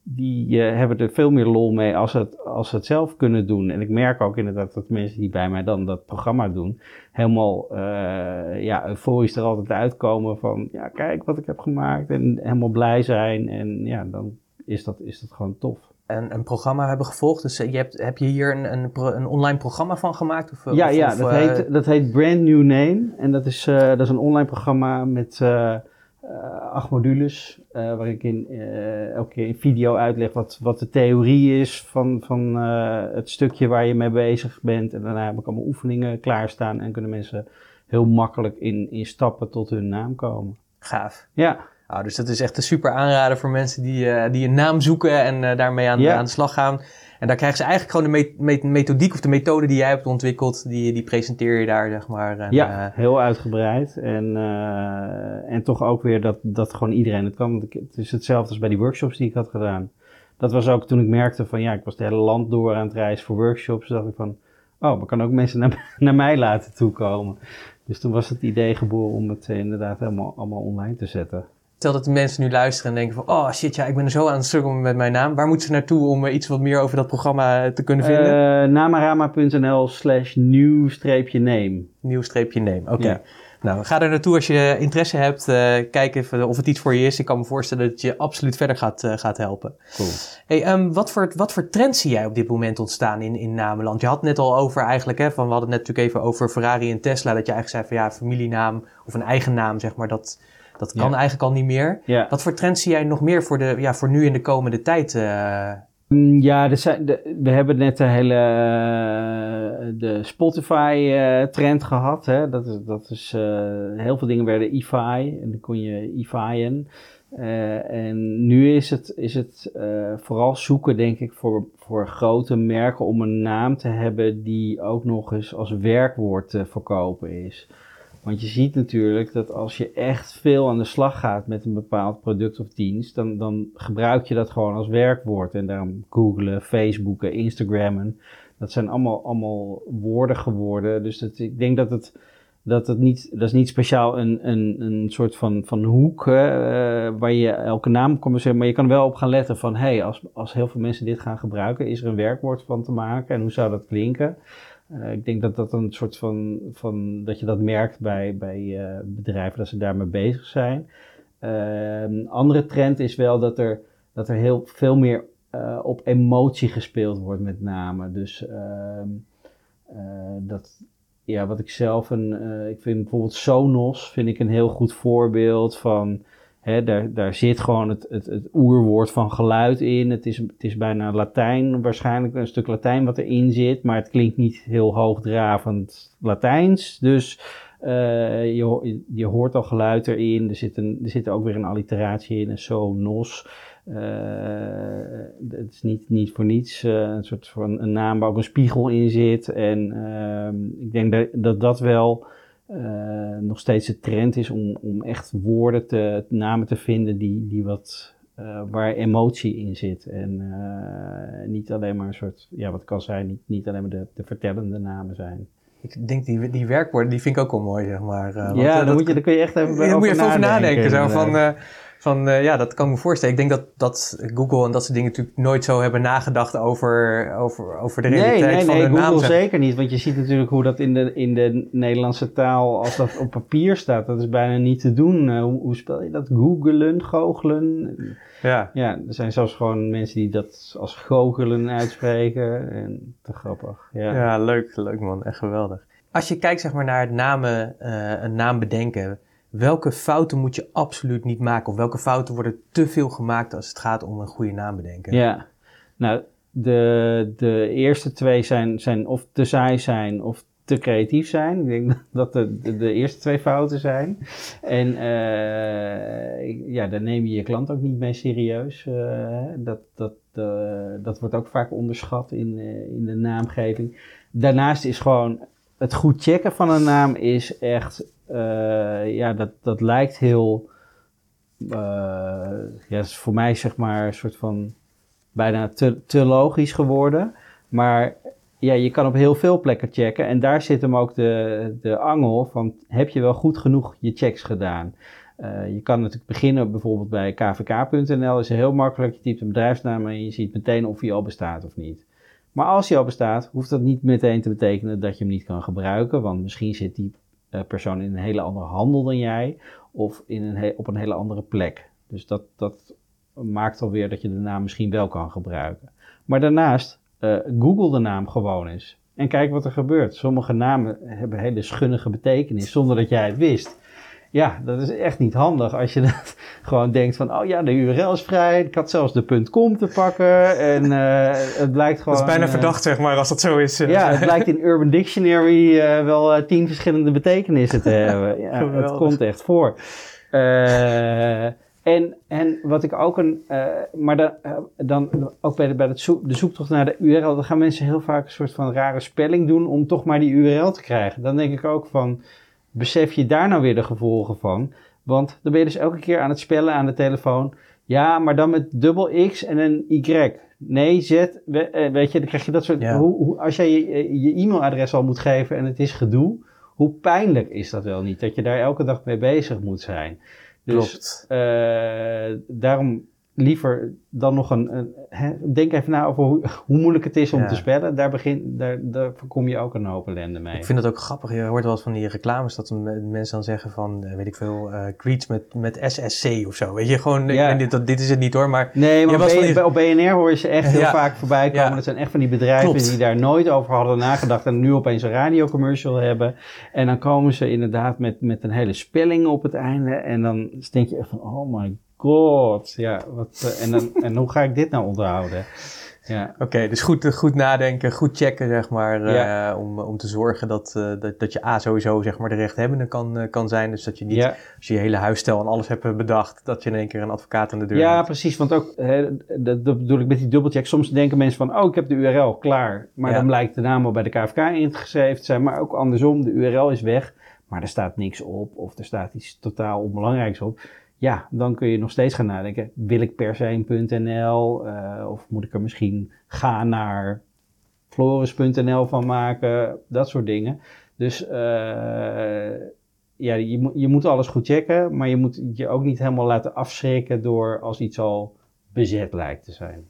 die eh, hebben er veel meer lol mee als ze, het, als het zelf kunnen doen. En ik merk ook inderdaad dat mensen die bij mij dan dat programma doen, helemaal eh, ja, euforisch er altijd uitkomen van, ja, kijk wat ik heb gemaakt en helemaal blij zijn. En ja, dan is dat, is dat gewoon tof. een, een programma hebben gevolgd. Dus je hebt, heb je hier een, een, een online programma van gemaakt? Of, ja, of, ja dat, uh, heet, dat heet Brand New Name. En dat is, uh, dat is een online programma met uh, acht modules. waar ik in, elke keer in video uitleg wat, wat de theorie is van, van het stukje waar je mee bezig bent. En daarna heb ik allemaal oefeningen klaarstaan. En kunnen mensen heel makkelijk in, in stappen tot hun naam komen. Gaaf. Ja. Nou, dus dat is echt een super aanrader voor mensen die, die een naam zoeken en daarmee aan, ja. aan de slag gaan. En daar krijgen ze eigenlijk gewoon de me me methodiek of de methode die jij hebt ontwikkeld, die, die presenteer je daar, zeg maar. En, ja, uh, heel uitgebreid. En, en toch ook weer dat, dat gewoon iedereen het kan. Want het is hetzelfde als bij die workshops die ik had gedaan. Dat was ook toen ik merkte van ja, ik was het hele land door aan het reizen voor workshops. dacht ik van, oh, maar kan ook mensen naar, naar mij laten toekomen. Dus toen was het idee geboren om het inderdaad helemaal allemaal online te zetten. Stel dat de mensen nu luisteren en denken van... oh shit, ja, ik ben er zo aan het struggelen met mijn naam. Waar moeten ze naartoe om iets wat meer over dat programma te kunnen vinden? Uh, namarama.nl slash nieuw-name. Nieuw-name, oké. Okay. Ja. Nou, ga er naartoe als je interesse hebt. Uh, kijk even of het iets voor je is. Ik kan me voorstellen dat het je absoluut verder gaat, uh, gaat helpen. Cool. Hey, um, wat, voor, wat voor trends zie jij op dit moment ontstaan in, in namenland? Je had het net al over eigenlijk, hè, van, we hadden het net natuurlijk even over Ferrari en Tesla. Dat je eigenlijk zei van ja, familienaam of een eigen naam, zeg maar, dat... Dat kan ja. eigenlijk al niet meer. Ja. Wat voor trends zie jij nog meer voor, de, ja, voor nu in de komende tijd? Uh... Ja, er zijn, de, we hebben net de hele uh, de Spotify-trend uh, gehad. Hè? Dat is, dat is heel veel dingen werden EFI en dan kon je EFI'en. en nu is het, is het vooral zoeken, denk ik, voor, voor grote merken om een naam te hebben die ook nog eens als werkwoord te verkopen is. Want je ziet natuurlijk dat als je echt veel aan de slag gaat met een bepaald product of dienst, dan, dan gebruik je dat gewoon als werkwoord. En daarom googlen, Facebooken, Instagrammen. Dat zijn allemaal, allemaal woorden geworden. Dus dat, ik denk dat het, dat het niet, dat is niet speciaal een, een, een soort van, van hoek uh, waar je elke naam komt zeggen. Maar je kan wel op gaan letten van, hé, hey, als, als heel veel mensen dit gaan gebruiken, is er een werkwoord van te maken en hoe zou dat klinken? Uh, ik denk dat dat een soort van, van dat je dat merkt bij, bij uh, bedrijven, dat ze daarmee bezig zijn. Uh, een andere trend is wel dat er, dat er heel veel meer op emotie gespeeld wordt met name. Dus ehm, dat, ja, wat ik zelf een, ik vind bijvoorbeeld Sonos, vind ik een heel goed voorbeeld van, Daar, daar zit gewoon het, het, het oerwoord van geluid in. Het is, het is bijna Latijn, waarschijnlijk een stuk Latijn wat erin zit, maar het klinkt niet heel hoogdravend Latijns. Dus uh, je, je hoort al geluid erin. Er zit, een, er zit ook weer een alliteratie in, een so, nos. Uh, het is niet, niet voor niets uh, een soort van een naam waar ook een spiegel in zit. En ik denk dat, dat dat wel uh, nog steeds de trend is om, om echt woorden te, namen te vinden die, die wat, uh, waar emotie in zit. En uh, niet alleen maar een soort, ja, wat kan zijn, niet, niet alleen maar de, de vertellende namen zijn. Ik denk die, die werkwoorden, die vind ik ook wel mooi, zeg maar. Want, ja, dan, moet je, dan kun je echt even ja, over moet je even over nadenken. Zo, van, van uh, ja, dat kan ik me voorstellen. Ik denk dat, dat Google en dat soort dingen natuurlijk nooit zo hebben nagedacht over, over, over de realiteit nee, nee, van nee, hun Google naam. zeker niet. Want je ziet natuurlijk hoe dat in de, in de Nederlandse taal, als dat op papier staat, dat is bijna niet te doen. Uh, hoe, hoe, spel je dat? Googelen, goochelen? Ja. Ja, er zijn zelfs gewoon mensen die dat als goochelen uitspreken. En te grappig. Ja, ja leuk, leuk man. Echt geweldig. Als je kijkt zeg maar, naar het namen, uh, een naam bedenken, welke fouten moet je absoluut niet maken? Of welke fouten worden te veel gemaakt als het gaat om een goede naam bedenken? Ja, nou, de, de eerste twee zijn, zijn of te saai zijn of te creatief zijn. Ik denk dat de, de, de eerste twee fouten zijn. En uh, ja, daar neem je je klant ook niet mee serieus. Uh, dat, dat, uh, dat wordt ook vaak onderschat in, in de naamgeving. Daarnaast is gewoon het goed checken van een naam is echt ja, dat, dat lijkt heel. Uh, ja, is voor mij zeg maar een soort van bijna te, logisch geworden. Maar ja, je kan op heel veel plekken checken. En daar zit hem ook de, de angel van: heb je wel goed genoeg je checks gedaan? Uh, je kan natuurlijk beginnen bijvoorbeeld bij kvk.nl. is heel makkelijk. Je typt een bedrijfsnaam en je ziet meteen of hij al bestaat of niet. Maar als hij al bestaat, hoeft dat niet meteen te betekenen dat je hem niet kan gebruiken. Want misschien zit die persoon in een hele andere handel dan jij. Of in een op een hele andere plek. Dus dat, dat maakt alweer dat je de naam misschien wel kan gebruiken. Maar daarnaast, uh, google de naam gewoon eens. En kijk wat er gebeurt. Sommige namen hebben hele schunnige betekenis zonder dat jij het wist. Ja, dat is echt niet handig als je dat gewoon denkt van, oh ja, de URL is vrij. Ik had zelfs de .com te pakken en uh, het blijkt gewoon... Dat is bijna uh, verdacht, zeg maar, als dat zo is. Ja, het blijkt in Urban Dictionary uh, wel tien verschillende betekenissen te hebben. Ja, het komt echt voor. en, en wat ik ook een, maar dan, dan ook bij, de, bij het zoek, de zoektocht naar de URL, dan gaan mensen heel vaak een soort van rare spelling doen om toch maar die URL te krijgen. Dan denk ik ook van, besef je daar nou weer de gevolgen van? Want dan ben je dus elke keer aan het spellen aan de telefoon. Ja, maar dan met dubbel X en een Y. Nee, Z, eh, weet je, dan krijg je dat soort... Hoe, hoe, als jij je, je e-mailadres al moet geven en het is gedoe, hoe pijnlijk is dat wel niet? Dat je daar elke dag mee bezig moet zijn. Dus uh, daarom liever dan nog een. denk even na over hoe, hoe, moeilijk het is om te spellen. Daar, begin, daar, daar voorkom je ook een hoop ellende mee. Ik vind het ook grappig. Je hoort wel eens van die reclames dat mensen dan zeggen van, eh, weet ik veel, uh, greets met, met SSC of zo. Weet je, gewoon, ja. dit, dat, dit is het niet hoor. Maar nee, maar BN, die... op BNR hoor je ze echt heel vaak voorbij komen. Dat zijn echt van die bedrijven Klopt. die daar nooit over hadden nagedacht en nu opeens een radiocommercial hebben. En dan komen ze inderdaad met, met een hele spelling op het einde. En dan denk je echt van, oh my god, ja, wat, en, dan, en hoe ga ik dit nou onderhouden? Ja. Oké, dus goed, goed nadenken, goed checken, zeg maar, ja. uh, om, om te zorgen dat, uh, dat, dat je A sowieso, zeg maar, de rechthebbende kan, uh, kan zijn. Dus dat je niet, ja. als je je hele huisstijl en alles hebt bedacht, dat je in één keer een advocaat aan de deur Ja, hebt. precies, want ook, hè, dat, dat bedoel ik met die dubbelcheck. Soms denken mensen van, oh, ik heb de URL, klaar. Maar ja. dan blijkt de naam al bij de KVK ingeschreven te zijn, maar ook andersom, de URL is weg, maar er staat niks op of er staat iets totaal onbelangrijks op ja, dan kun je nog steeds gaan nadenken. Wil ik per se uh, of moet ik er misschien gaan naar floris.nl van maken? Dat soort dingen. Dus uh, ja, je, je moet alles goed checken, maar je moet je ook niet helemaal laten afschrikken door als iets al bezet lijkt te zijn.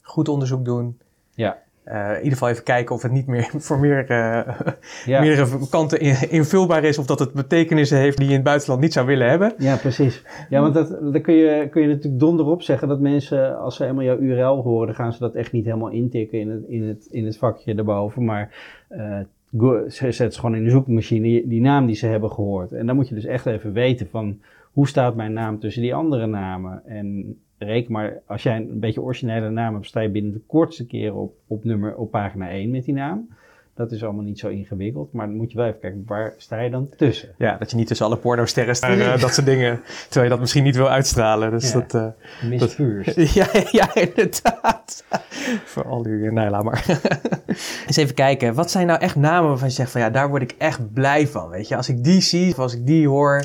Goed onderzoek doen. Ja. Uh, in ieder geval even kijken of het niet meer voor meer, uh, ja. meerdere kanten invulbaar is. Of dat het betekenissen heeft die je in het buitenland niet zou willen hebben. Ja, precies. Ja, want dat, dan kun je, kun je natuurlijk donderop zeggen dat mensen, als ze helemaal jouw URL horen, dan gaan ze dat echt niet helemaal intikken in het, in het, in het vakje daarboven. Maar uh, ze zetten gewoon in de zoekmachine die, die naam die ze hebben gehoord. En dan moet je dus echt even weten van hoe staat mijn naam tussen die andere namen. En reken maar, als jij een beetje originele naam hebt, sta je binnen de kortste keren op, op, nummer, op pagina 1 met die naam. Dat is allemaal niet zo ingewikkeld, maar dan moet je wel even kijken, waar sta je dan tussen? Ja, dat je niet tussen alle pornosterren staat, uh, dat soort dingen, terwijl je dat misschien niet wil uitstralen. Dus ja, dat, uh, misvuurs. Ja, ja, inderdaad. Voor al uw, nee, laat maar. Eens even kijken, wat zijn nou echt namen waarvan je zegt van ja, daar word ik echt blij van, weet je. Als ik die zie, of als ik die hoor,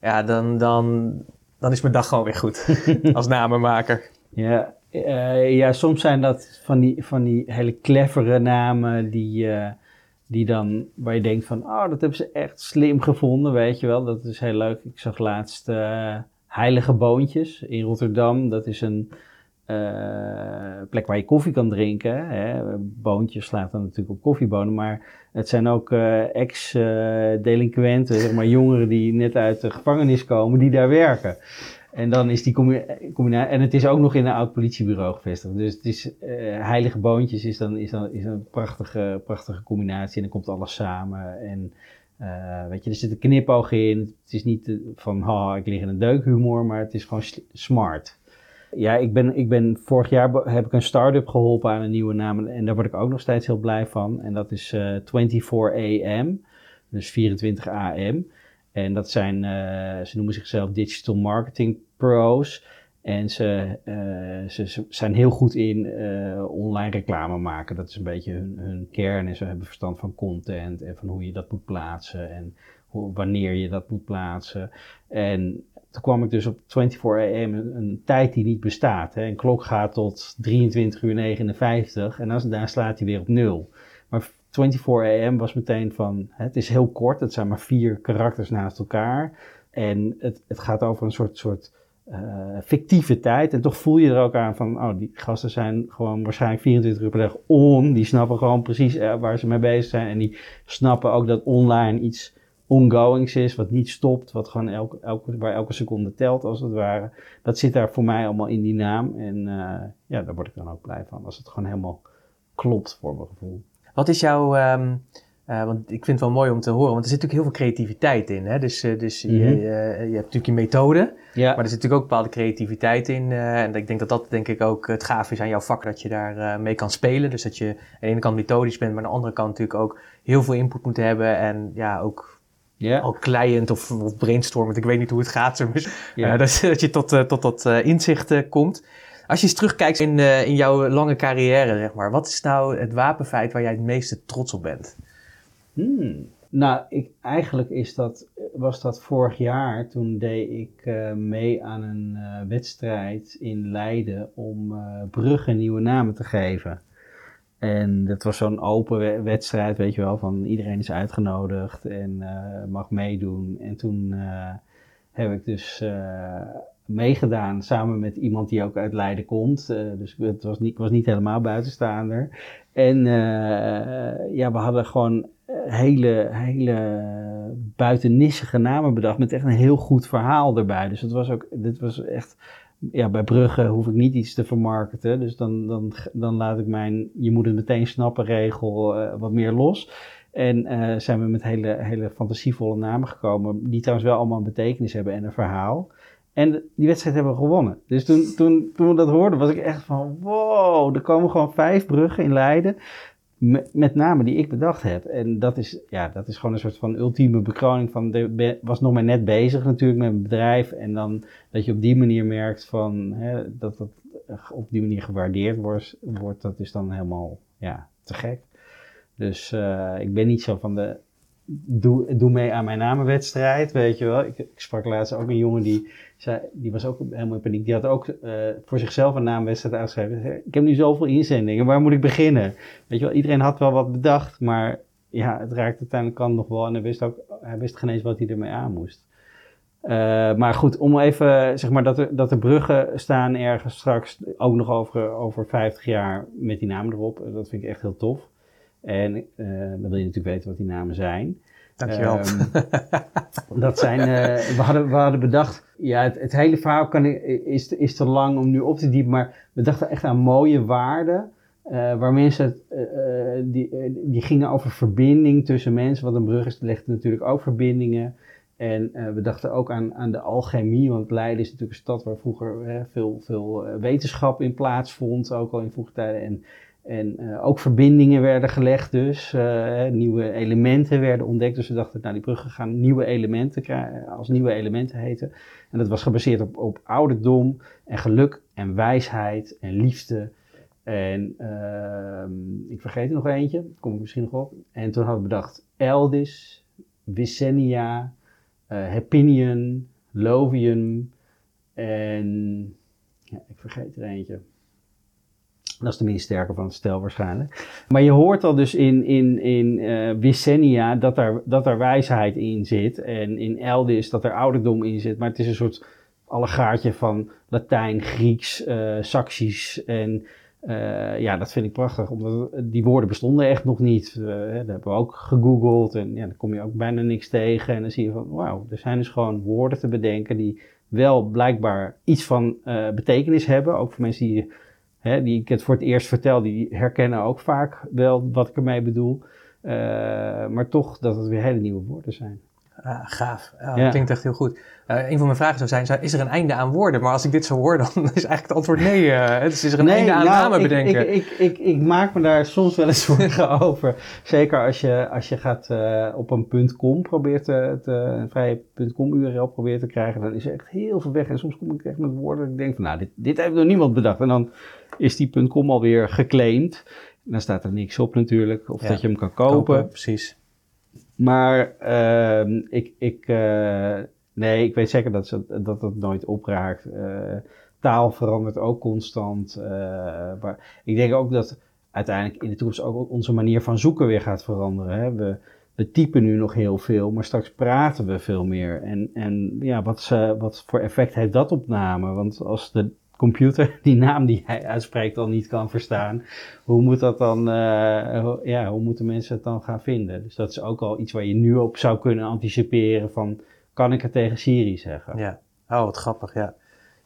ja, dan, dan, dan is mijn dag gewoon weer goed als namenmaker. Ja, uh, ja, soms zijn dat van die, van die hele clevere namen die, uh, die dan, waar je denkt van, oh, dat hebben ze echt slim gevonden, weet je wel. Dat is heel leuk. Ik zag laatst uh, Heilige Boontjes in Rotterdam. Dat is een plek waar je koffie kan drinken. Hè. Boontjes slaat dan natuurlijk op koffiebonen, maar het zijn ook ex-delinquenten, zeg maar jongeren die net uit de gevangenis komen, die daar werken. En dan is die combinatie. En het is ook nog in een oud politiebureau gevestigd. Dus het is uh, heilige boontjes is dan, is dan is een prachtige, prachtige combinatie. En dan komt alles samen. En uh, weet je, er zit een knipoog in. Het is niet van ha, ik lig in een deukhumor, maar het is gewoon smart. Ja, ik ben, ik ben vorig jaar heb ik een start-up geholpen aan een nieuwe naam. En daar word ik ook nog steeds heel blij van. En dat is uh, 24 AM. Dus 24 AM. En dat zijn, uh, ze noemen zichzelf Digital Marketing Pros. En ze, uh, ze, zijn heel goed in uh, online reclame maken. Dat is een beetje hun, hun, kern. En ze hebben verstand van content en van hoe je dat moet plaatsen en hoe, wanneer je dat moet plaatsen. En toen kwam ik dus op 24 AM, een, tijd die niet bestaat. Hè. Een klok gaat tot 23 uur 59 en dan, daar slaat hij weer op nul. Maar 24 AM was meteen van, het is heel kort, het zijn maar vier karakters naast elkaar. En het, het gaat over een soort, soort uh, fictieve tijd. En toch voel je er ook aan van, oh, die gasten zijn gewoon waarschijnlijk 24 uur per dag on. Die snappen gewoon precies uh, waar ze mee bezig zijn. En die snappen ook dat online iets ongoings is, wat niet stopt, wat gewoon elke, elke, waar elke seconde telt als het ware. Dat zit daar voor mij allemaal in die naam. En uh, ja, daar word ik dan ook blij van. Als het gewoon helemaal klopt voor mijn gevoel. Wat is jouw... Um, uh, want ik vind het wel mooi om te horen, want er zit natuurlijk heel veel creativiteit in. Hè? Dus, uh, dus mm -hmm. je, je, hebt natuurlijk je methode, ja. maar er zit natuurlijk ook bepaalde creativiteit in. en ik denk dat dat denk ik ook het gaaf is aan jouw vak, dat je daar mee kan spelen. Dus dat je aan de ene kant methodisch bent, maar aan de andere kant natuurlijk ook heel veel input moet hebben. En ja, ook Yeah. Al client of, of brainstormend, ik weet niet hoe het gaat. Zo, yeah. uh, dat, dat, je tot, uh, tot dat uh, inzicht komt. Als je eens terugkijkt in, in jouw lange carrière, zeg maar, wat is nou het wapenfeit waar jij het meeste trots op bent? Hmm. Nou, ik, eigenlijk is dat, was dat vorig jaar. Toen deed ik mee aan een wedstrijd in Leiden om Brugge nieuwe namen te geven. En dat was zo'n open wedstrijd, weet je wel, van iedereen is uitgenodigd en uh, mag meedoen. En toen uh, heb ik dus uh, meegedaan samen met iemand die ook uit Leiden komt. dus het was niet, was niet helemaal buitenstaander. En ja, we hadden gewoon hele, hele buitennissige namen bedacht met echt een heel goed verhaal erbij. Dus het was ook, dit was echt ja, bij Brugge hoef ik niet iets te vermarkten. Dus dan, dan, dan laat ik mijn je moet het meteen snappen regel uh, wat meer los. En uh, zijn we met hele, hele fantasievolle namen gekomen, die trouwens wel allemaal een betekenis hebben en een verhaal. En die wedstrijd hebben we gewonnen. Dus toen, toen, toen we dat hoorden, was ik echt van wow, er komen gewoon vijf bruggen in Leiden met name die ik bedacht heb. En dat is, ja, dat is gewoon een soort van ultieme bekroning van, de, was nog maar net bezig natuurlijk met mijn bedrijf. En dan dat je op die manier merkt van, hè, dat dat op die manier gewaardeerd wordt, wordt dat is dan helemaal, ja, te gek. Dus uh, ik ben niet zo van de, doe, doe mee aan mijn namenwedstrijd, weet je wel. Ik, ik sprak laatst ook een jongen die zei, die was ook helemaal in paniek. Die had ook uh, voor zichzelf een naamwedstrijd uitgeschreven. Ik heb nu zoveel inzendingen, waar moet ik beginnen? Weet je wel, iedereen had wel wat bedacht, maar ja, het raakte uiteindelijk kan nog wel. En hij wist ook, hij wist geen eens wat hij ermee aan moest. Uh, maar goed, om even, zeg maar, dat er, dat er bruggen staan ergens straks, ook nog over, over 50 jaar met die namen erop. Dat vind ik echt heel tof. En uh, dan wil je natuurlijk weten wat die namen zijn. Dankjewel. Um, dat zijn, uh, we, hadden, we hadden bedacht, ja, het, het hele verhaal kan, is, is te lang om nu op te diepen, maar we dachten echt aan mooie waarden. Uh, waar mensen, uh, die, die gingen over verbinding tussen mensen, want een brug is, legt natuurlijk ook verbindingen. En we dachten ook aan, aan de alchemie, want Leiden is natuurlijk een stad waar vroeger veel, veel wetenschap in plaatsvond, ook al in vroege tijden. En en uh, ook verbindingen werden gelegd dus, uh, nieuwe elementen werden ontdekt. Dus we dachten, nou die bruggen gaan nieuwe elementen krijgen, als nieuwe elementen heten. En dat was gebaseerd op, op ouderdom en geluk en wijsheid en liefde. En uh, ik vergeet er nog eentje, kom ik misschien nog op. En toen hadden we bedacht Eldis, Vicenia, uh, Hepinion, Lovium en ja, ik vergeet er eentje. Dat is de minst sterke van het stel waarschijnlijk. Maar je hoort al dus in, in, in uh, Vicenia dat er, dat er wijsheid in zit. En in Eldis dat er ouderdom in zit. Maar het is een soort allegaartje van Latijn, Grieks, uh, Saxisch. En uh, ja, dat vind ik prachtig. Omdat die woorden bestonden echt nog niet. Uh, dat hebben we ook gegoogeld. En ja, dan kom je ook bijna niks tegen. En dan zie je van, wauw, er zijn dus gewoon woorden te bedenken die wel blijkbaar iets van betekenis hebben. Ook voor mensen die hè, die ik het voor het eerst vertel, die herkennen ook vaak wel wat ik ermee bedoel. Uh, maar toch dat het weer hele nieuwe woorden zijn. Ah, gaaf. Ja, Dat klinkt echt heel goed. Uh, een van mijn vragen zou zijn, is er een einde aan woorden? Maar als ik dit zo hoor, dan is eigenlijk het antwoord nee. Uh, dus is er een einde aan nou, namen bedenken? Ik, ik, ik, ik, maak me daar soms wel eens zorgen over. Zeker als je, als je gaat uh, op een .com probeert te, te, een vrije .com URL probeert te krijgen, dan is er echt heel veel weg. En soms kom ik echt met woorden dat ik denk van, nou, dit, dit heeft nog niemand bedacht. En dan is die .com alweer geclaimd. En dan staat er niks op natuurlijk, of dat je hem kan kopen. kopen precies. Maar uh, ik, ik, uh, nee, ik weet zeker dat, ze, dat het nooit opraakt. Uh, taal verandert ook constant. Maar ik denk ook dat uiteindelijk in de toekomst ook onze manier van zoeken weer gaat veranderen. Hè? We, we typen nu nog heel veel, maar straks praten we veel meer. En, en ja, wat, wat voor effect heeft dat op namen? Want als de computer die naam die hij uitspreekt al niet kan verstaan. Hoe moet dat dan, uh, ja, hoe moeten mensen het dan gaan vinden? Dus dat is ook al iets waar je nu op zou kunnen anticiperen van, kan ik het tegen Siri zeggen? Ja, oh wat grappig, ja.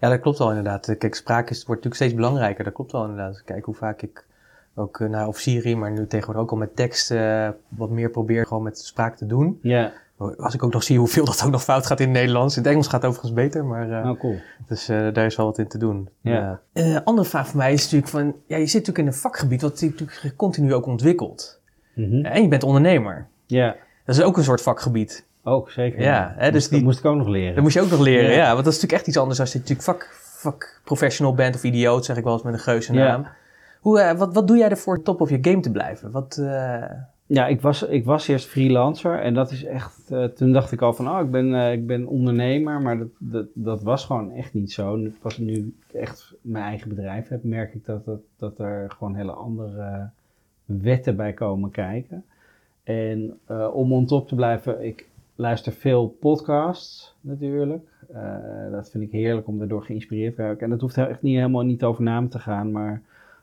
Ja, dat klopt wel inderdaad. Kijk, spraak is, wordt natuurlijk steeds belangrijker. Dat klopt wel inderdaad. Kijk hoe vaak ik ook, nou, of Siri, maar nu tegenwoordig ook al met tekst uh, wat meer probeer gewoon met spraak te doen. Ja. Als ik ook nog zie hoeveel dat ook nog fout gaat in het Nederlands. In het Engels gaat het overigens beter, maar... Uh, oh, cool. Dus uh, daar is wel wat in te doen. Ja. Uh, andere vraag voor mij is natuurlijk van... Ja, je zit natuurlijk in een vakgebied wat natuurlijk continu ook ontwikkelt. Mm -hmm. En je bent ondernemer. Ja. Dat is ook een soort vakgebied. Ook, zeker. Ja, hè, dus dat die, moest ik ook nog leren. Dat moest je ook nog leren, ja. ja. Want dat is natuurlijk echt iets anders als je natuurlijk vak, vakprofessional bent of idioot, zeg ik wel eens met een geuze naam. Ja. Hoe, wat, wat doe jij ervoor top of je game te blijven? Wat. Ja, ik was, ik was eerst freelancer en dat is echt, uh, toen dacht ik al van, oh, ik ben, ik ben ondernemer, maar dat, dat, dat was gewoon echt niet zo. Pas nu ik echt mijn eigen bedrijf heb, merk ik dat, dat, dat er gewoon hele andere wetten bij komen kijken. En om on top te blijven, ik luister veel podcasts natuurlijk. dat vind ik heerlijk om daardoor geïnspireerd te raken. En dat hoeft echt niet helemaal niet over namen te gaan, maar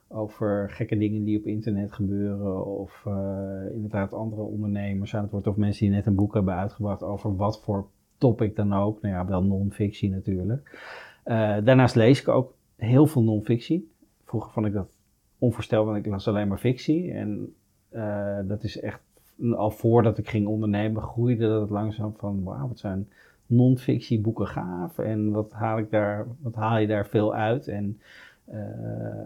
over gekke dingen die op internet gebeuren. Of uh, inderdaad andere ondernemers aan het woord. Of mensen die net een boek hebben uitgebracht over wat voor topic dan ook. Nou ja, wel non-fictie natuurlijk. Uh, daarnaast lees ik ook heel veel non-fictie. Vroeger vond ik dat onvoorstelbaar, want ik las alleen maar fictie. En uh, dat is echt, al voordat ik ging ondernemen, groeide dat langzaam van, wauw, wat zijn non-fictie boeken gaaf. En wat haal, ik daar, wat haal je daar veel uit? En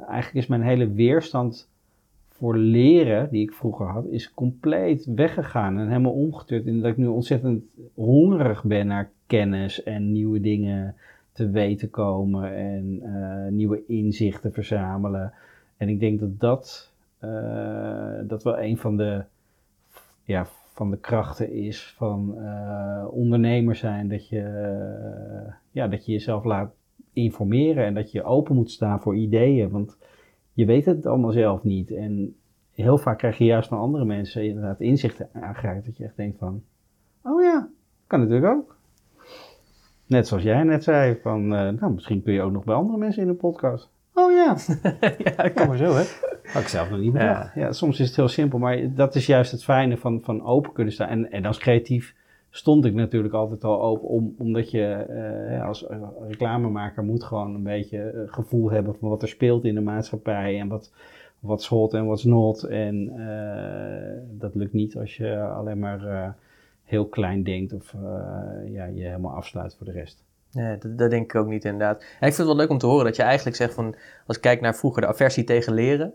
eigenlijk is mijn hele weerstand voor leren, die ik vroeger had, is compleet weggegaan en helemaal omgeturnd. In dat ik nu ontzettend hongerig ben naar kennis en nieuwe dingen te weten komen en uh, nieuwe inzichten verzamelen. En ik denk dat dat, uh, dat wel een van de, ja, van de krachten is van ondernemer zijn. Dat je, ja, dat je jezelf laat informeren en dat je open moet staan voor ideeën. Want je weet het allemaal zelf niet. En heel vaak krijg je juist van andere mensen inderdaad inzichten aangereikt. Dat je echt denkt van, oh ja, kan natuurlijk ook. Net zoals jij net zei, van, uh, nou, misschien kun je ook nog bij andere mensen in een podcast. Oh ja. ja, dat kan maar zo, hè? Had ik zelf nog niet bedacht. Ja. ja. soms is het heel simpel, maar dat is juist het fijne van, van open kunnen staan. En, en als creatief stond ik natuurlijk altijd al open, om, omdat je uh, als reclamemaker moet gewoon een beetje gevoel hebben van wat er speelt in de maatschappij en wat, wat hot en wat's not. En dat lukt niet als je alleen maar heel klein denkt of ja, je helemaal afsluit voor de rest. Nee, dat, dat, denk ik ook niet inderdaad. Ik vind het wel leuk om te horen dat je eigenlijk zegt van, als ik kijk naar vroeger de aversie tegen leren,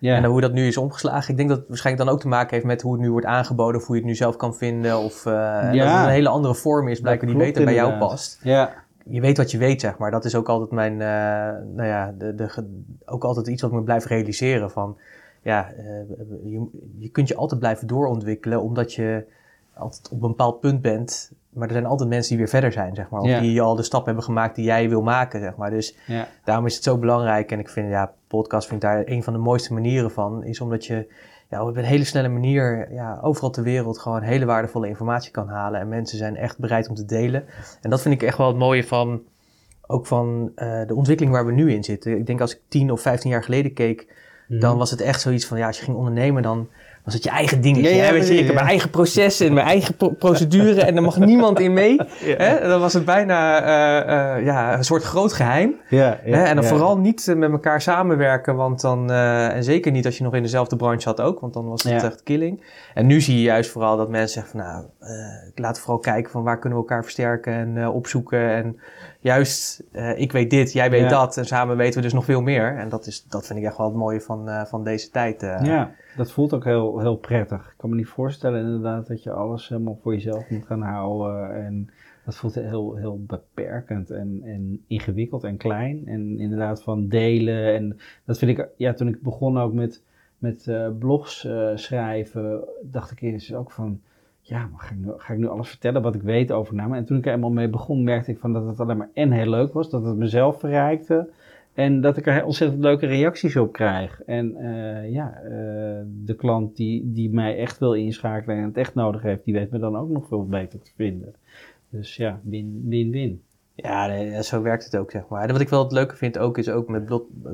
ja. En hoe dat nu is omgeslagen. Ik denk dat het waarschijnlijk dan ook te maken heeft met hoe het nu wordt aangeboden, of hoe je het nu zelf kan vinden. Of uh, ja. dat het een hele andere vorm is, blijkbaar die beter bij jou past. Ja. Je weet wat je weet, zeg maar. Dat is ook altijd mijn, uh, nou ja, de, de, ook altijd iets wat me blijft realiseren. Van, ja, uh, je, je kunt je altijd blijven doorontwikkelen, omdat je altijd op een bepaald punt bent. Maar er zijn altijd mensen die weer verder zijn, zeg maar. Of ja. die al de stap hebben gemaakt die jij wil maken, zeg maar. Dus ja. daarom is het zo belangrijk. En ik vind, ja, podcast vind ik daar een van de mooiste manieren van. Is omdat je ja, op een hele snelle manier ja, overal ter wereld gewoon hele waardevolle informatie kan halen. En mensen zijn echt bereid om te delen. En dat vind ik echt wel het mooie van, ook van uh, de ontwikkeling waar we nu in zitten. Ik denk als ik 10 of 15 jaar geleden keek, mm. dan was het echt zoiets van, ja, als je ging ondernemen, dan was het je eigen dingetje. Ja? Weet je, ik heb mijn eigen processen en mijn eigen pro procedure en daar mag niemand in mee. Hè? Dan was het bijna uh, uh, ja, een soort groot geheim. Ja, hè? En dan vooral niet met elkaar samenwerken, want dan, en zeker niet als je nog in dezelfde branche had ook, want dan was het echt killing. En nu zie je juist vooral dat mensen zeggen van nou, laten vooral kijken van waar kunnen we elkaar versterken en opzoeken. En juist, ik weet dit, jij weet dat en samen weten we dus nog veel meer. En dat, is, dat vind ik echt wel het mooie van, van deze tijd. ja. Dat voelt ook heel, heel prettig. Ik kan me niet voorstellen inderdaad dat je alles helemaal voor jezelf moet gaan houden. En dat voelt heel, heel beperkend en, en ingewikkeld en klein. En inderdaad van delen. En dat vind ik, ja, toen ik begon ook met, met uh, blogs uh, schrijven, dacht ik eerst ook van, ja, maar ga ik, nu, ga ik nu alles vertellen wat ik weet over namen? En toen ik er eenmaal mee begon, merkte ik van dat het alleen maar en heel leuk was, dat het mezelf verrijkte. En dat ik er ontzettend leuke reacties op krijg. En uh, ja, de klant die, die mij echt wil inschakelen en het echt nodig heeft, die weet me dan ook nog veel beter te vinden. Dus ja, win-win-win. Ja, zo werkt het ook, zeg maar. En wat ik wel het leuke vind ook, is ook met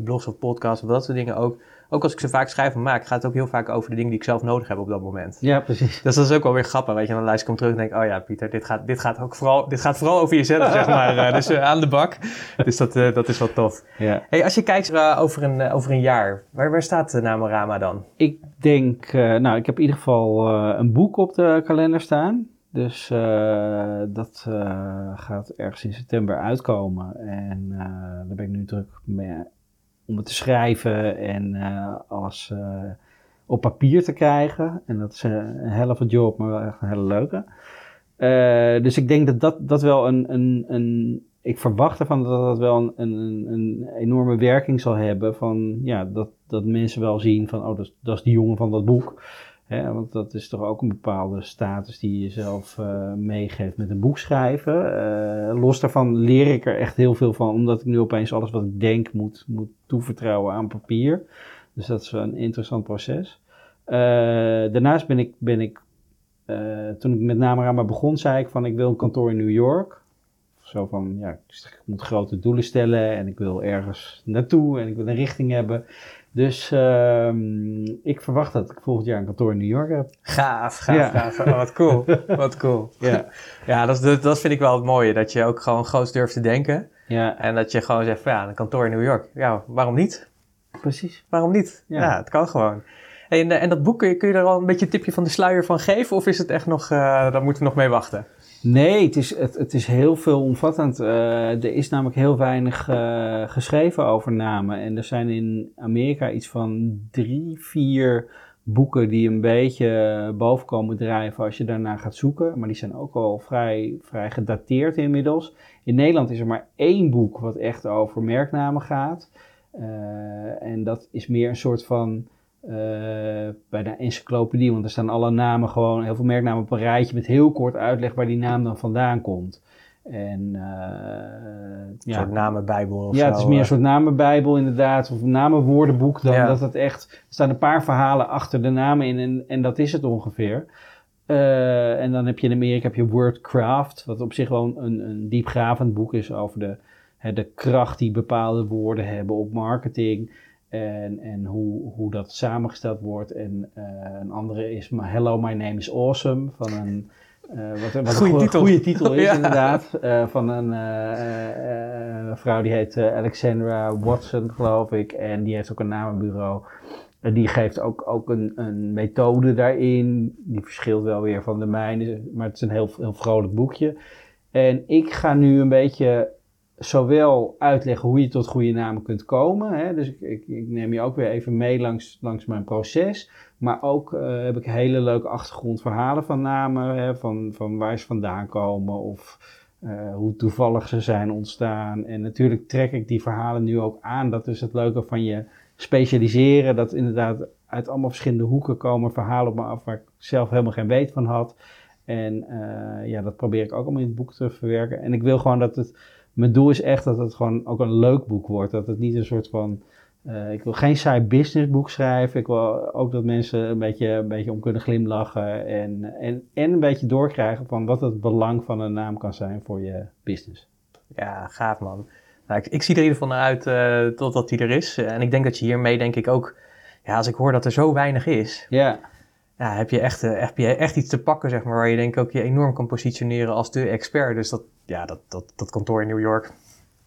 blogs of podcasts of dat soort dingen ook ook als ik ze vaak schrijf en maak, gaat het ook heel vaak over de dingen die ik zelf nodig heb op dat moment. Ja, precies. Dus dat is ook wel weer grappig, weet je. Dan luister ik hem terug en denk oh ja, Pieter, dit gaat, dit gaat ook vooral, dit gaat vooral over jezelf, zeg maar. Uh, dus uh, aan de bak. Dus dat, uh, dat is wel tof. Ja. Hey, als je kijkt over, een, over een jaar, waar, waar staat Namorama dan? Ik denk, nou, ik heb in ieder geval een boek op de kalender staan. Dus dat gaat ergens in september uitkomen. En daar ben ik nu druk mee om het te schrijven en uh, alles uh, op papier te krijgen. En dat is een helft job, maar wel echt een hele leuke. Dus ik denk dat dat, dat wel een, een, een. Ik verwacht ervan dat dat wel een, een, een enorme werking zal hebben. Van ja, dat, dat mensen wel zien van, oh, dat, dat is die jongen van dat boek. Hè, want dat is toch ook een bepaalde status die je zelf uh, meegeeft met een boek schrijven. Uh, los daarvan leer ik er echt heel veel van, omdat ik nu opeens alles wat ik denk moet, moet toevertrouwen aan papier. Dus dat is een interessant proces. Uh, daarnaast ben ik, ben ik toen ik met Namarama begon, zei ik van ik wil een kantoor in New York. Zo van, ja, ik moet grote doelen stellen en ik wil ergens naartoe en ik wil een richting hebben. Dus uh, ik verwacht dat ik volgend jaar een kantoor in New York heb. Gaaf, gaaf, ja. gaaf. Oh, wat cool, wat cool. Ja, ja dat, is, dat vind ik wel het mooie, dat je ook gewoon groot durft te denken. Ja. En dat je gewoon zegt, ja, een kantoor in New York. Ja, waarom niet? Precies. Waarom niet? Ja, ja het kan gewoon. En, en dat boek, kun je, er al een beetje een tipje van de sluier van geven? Of is het echt nog, uh, daar moeten we nog mee wachten? Nee, het is, het, het is heel veelomvattend. Uh, er is namelijk heel weinig uh, geschreven over namen. En er zijn in Amerika iets van drie, vier boeken die een beetje boven komen drijven als je daarna gaat zoeken. Maar die zijn ook al vrij, vrij gedateerd inmiddels. In Nederland is er maar één boek wat echt over merknamen gaat. Uh, en dat is meer een soort van bij de encyclopedie, want er staan alle namen gewoon, heel veel merknamen op een rijtje met heel kort uitleg waar die naam dan vandaan komt. En, uh, een ja, soort namenbijbel of Ja, het is meer een eh. soort namenbijbel inderdaad, of een namenwoordenboek dan ja. dat het echt, er staan een paar verhalen achter de namen in en, en dat is het ongeveer. Uh, en dan heb je in Amerika heb je Wordcraft, wat op zich gewoon een, een diepgravend boek is over de, hè, de kracht die bepaalde woorden hebben op marketing. En, en hoe, hoe dat samengesteld wordt. En uh, een andere is Hello, My Name is Awesome. Van een, uh, wat, wat goede, een titel. goede titel is ja. inderdaad. Uh, van een vrouw die heet Alexandra Watson, geloof ik. En die heeft ook een namenbureau. En die geeft ook, ook een, een methode daarin. Die verschilt wel weer van de mijne. Maar het is een heel, heel vrolijk boekje. En ik ga nu een beetje zowel uitleggen hoe je tot goede namen kunt komen. Hè? Dus ik, ik, neem je ook weer even mee langs, langs mijn proces. Maar ook uh, heb ik hele leuke achtergrondverhalen van namen. Hè? Van, van waar ze vandaan komen of uh, hoe toevallig ze zijn ontstaan. En natuurlijk trek ik die verhalen nu ook aan. Dat is het leuke van je specialiseren. Dat inderdaad uit allemaal verschillende hoeken komen verhalen op me af waar ik zelf helemaal geen weet van had. En uh, ja, dat probeer ik ook allemaal in het boek te verwerken. En ik wil gewoon dat het mijn doel is echt dat het gewoon ook een leuk boek wordt. Dat het niet een soort van. Uh, ik wil geen saai businessboek schrijven. Ik wil ook dat mensen een beetje, een beetje om kunnen glimlachen. En, en, en een beetje doorkrijgen van wat het belang van een naam kan zijn voor je business. Ja, gaaf man. Nou, ik, ik, zie er in ieder geval naar uit uh, totdat hij er is. En ik denk dat je hiermee denk ik ook... Ja, als ik hoor dat er zo weinig is... Ja ja, heb, je echt, eh, heb je echt iets te pakken, zeg maar, waar je denk ik ook je enorm kan positioneren als de expert. Dus dat, ja, dat, dat, dat kantoor in New York,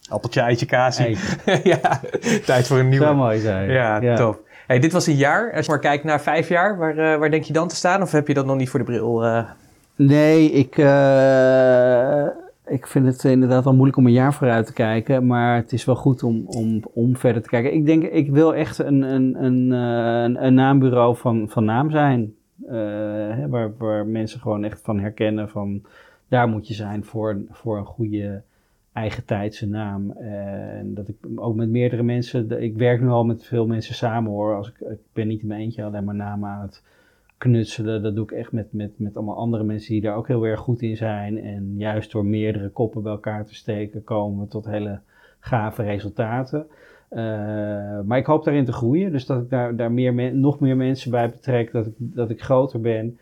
appeltje, eitje, ja, tijd voor een nieuwe. Zou mooi zijn. Ja, ja. top. Hey, dit was een jaar. Als je maar kijkt naar vijf jaar, waar, uh, waar denk je dan te staan? Of heb je dat nog niet voor de bril? Uh... Nee, ik, uh, ik vind het inderdaad wel moeilijk om een jaar vooruit te kijken. Maar het is wel goed om, om, om verder te kijken. Ik denk, ik wil echt een, een, een, een, een naambureau van, van naam zijn. Waar, waar mensen gewoon echt van herkennen van daar moet je zijn voor, voor een goede eigen tijdse naam. En dat ik ook met meerdere mensen, ik werk nu al met veel mensen samen hoor. Als ik, ik ben niet in mijn eentje alleen maar namen aan het knutselen. Dat doe ik echt met, met, met allemaal andere mensen die daar ook heel erg goed in zijn. En juist door meerdere koppen bij elkaar te steken komen we tot hele gave resultaten. Uh, maar ik hoop daarin te groeien, dus dat ik daar, daar meer nog meer mensen bij betrek, dat ik, dat ik groter ben.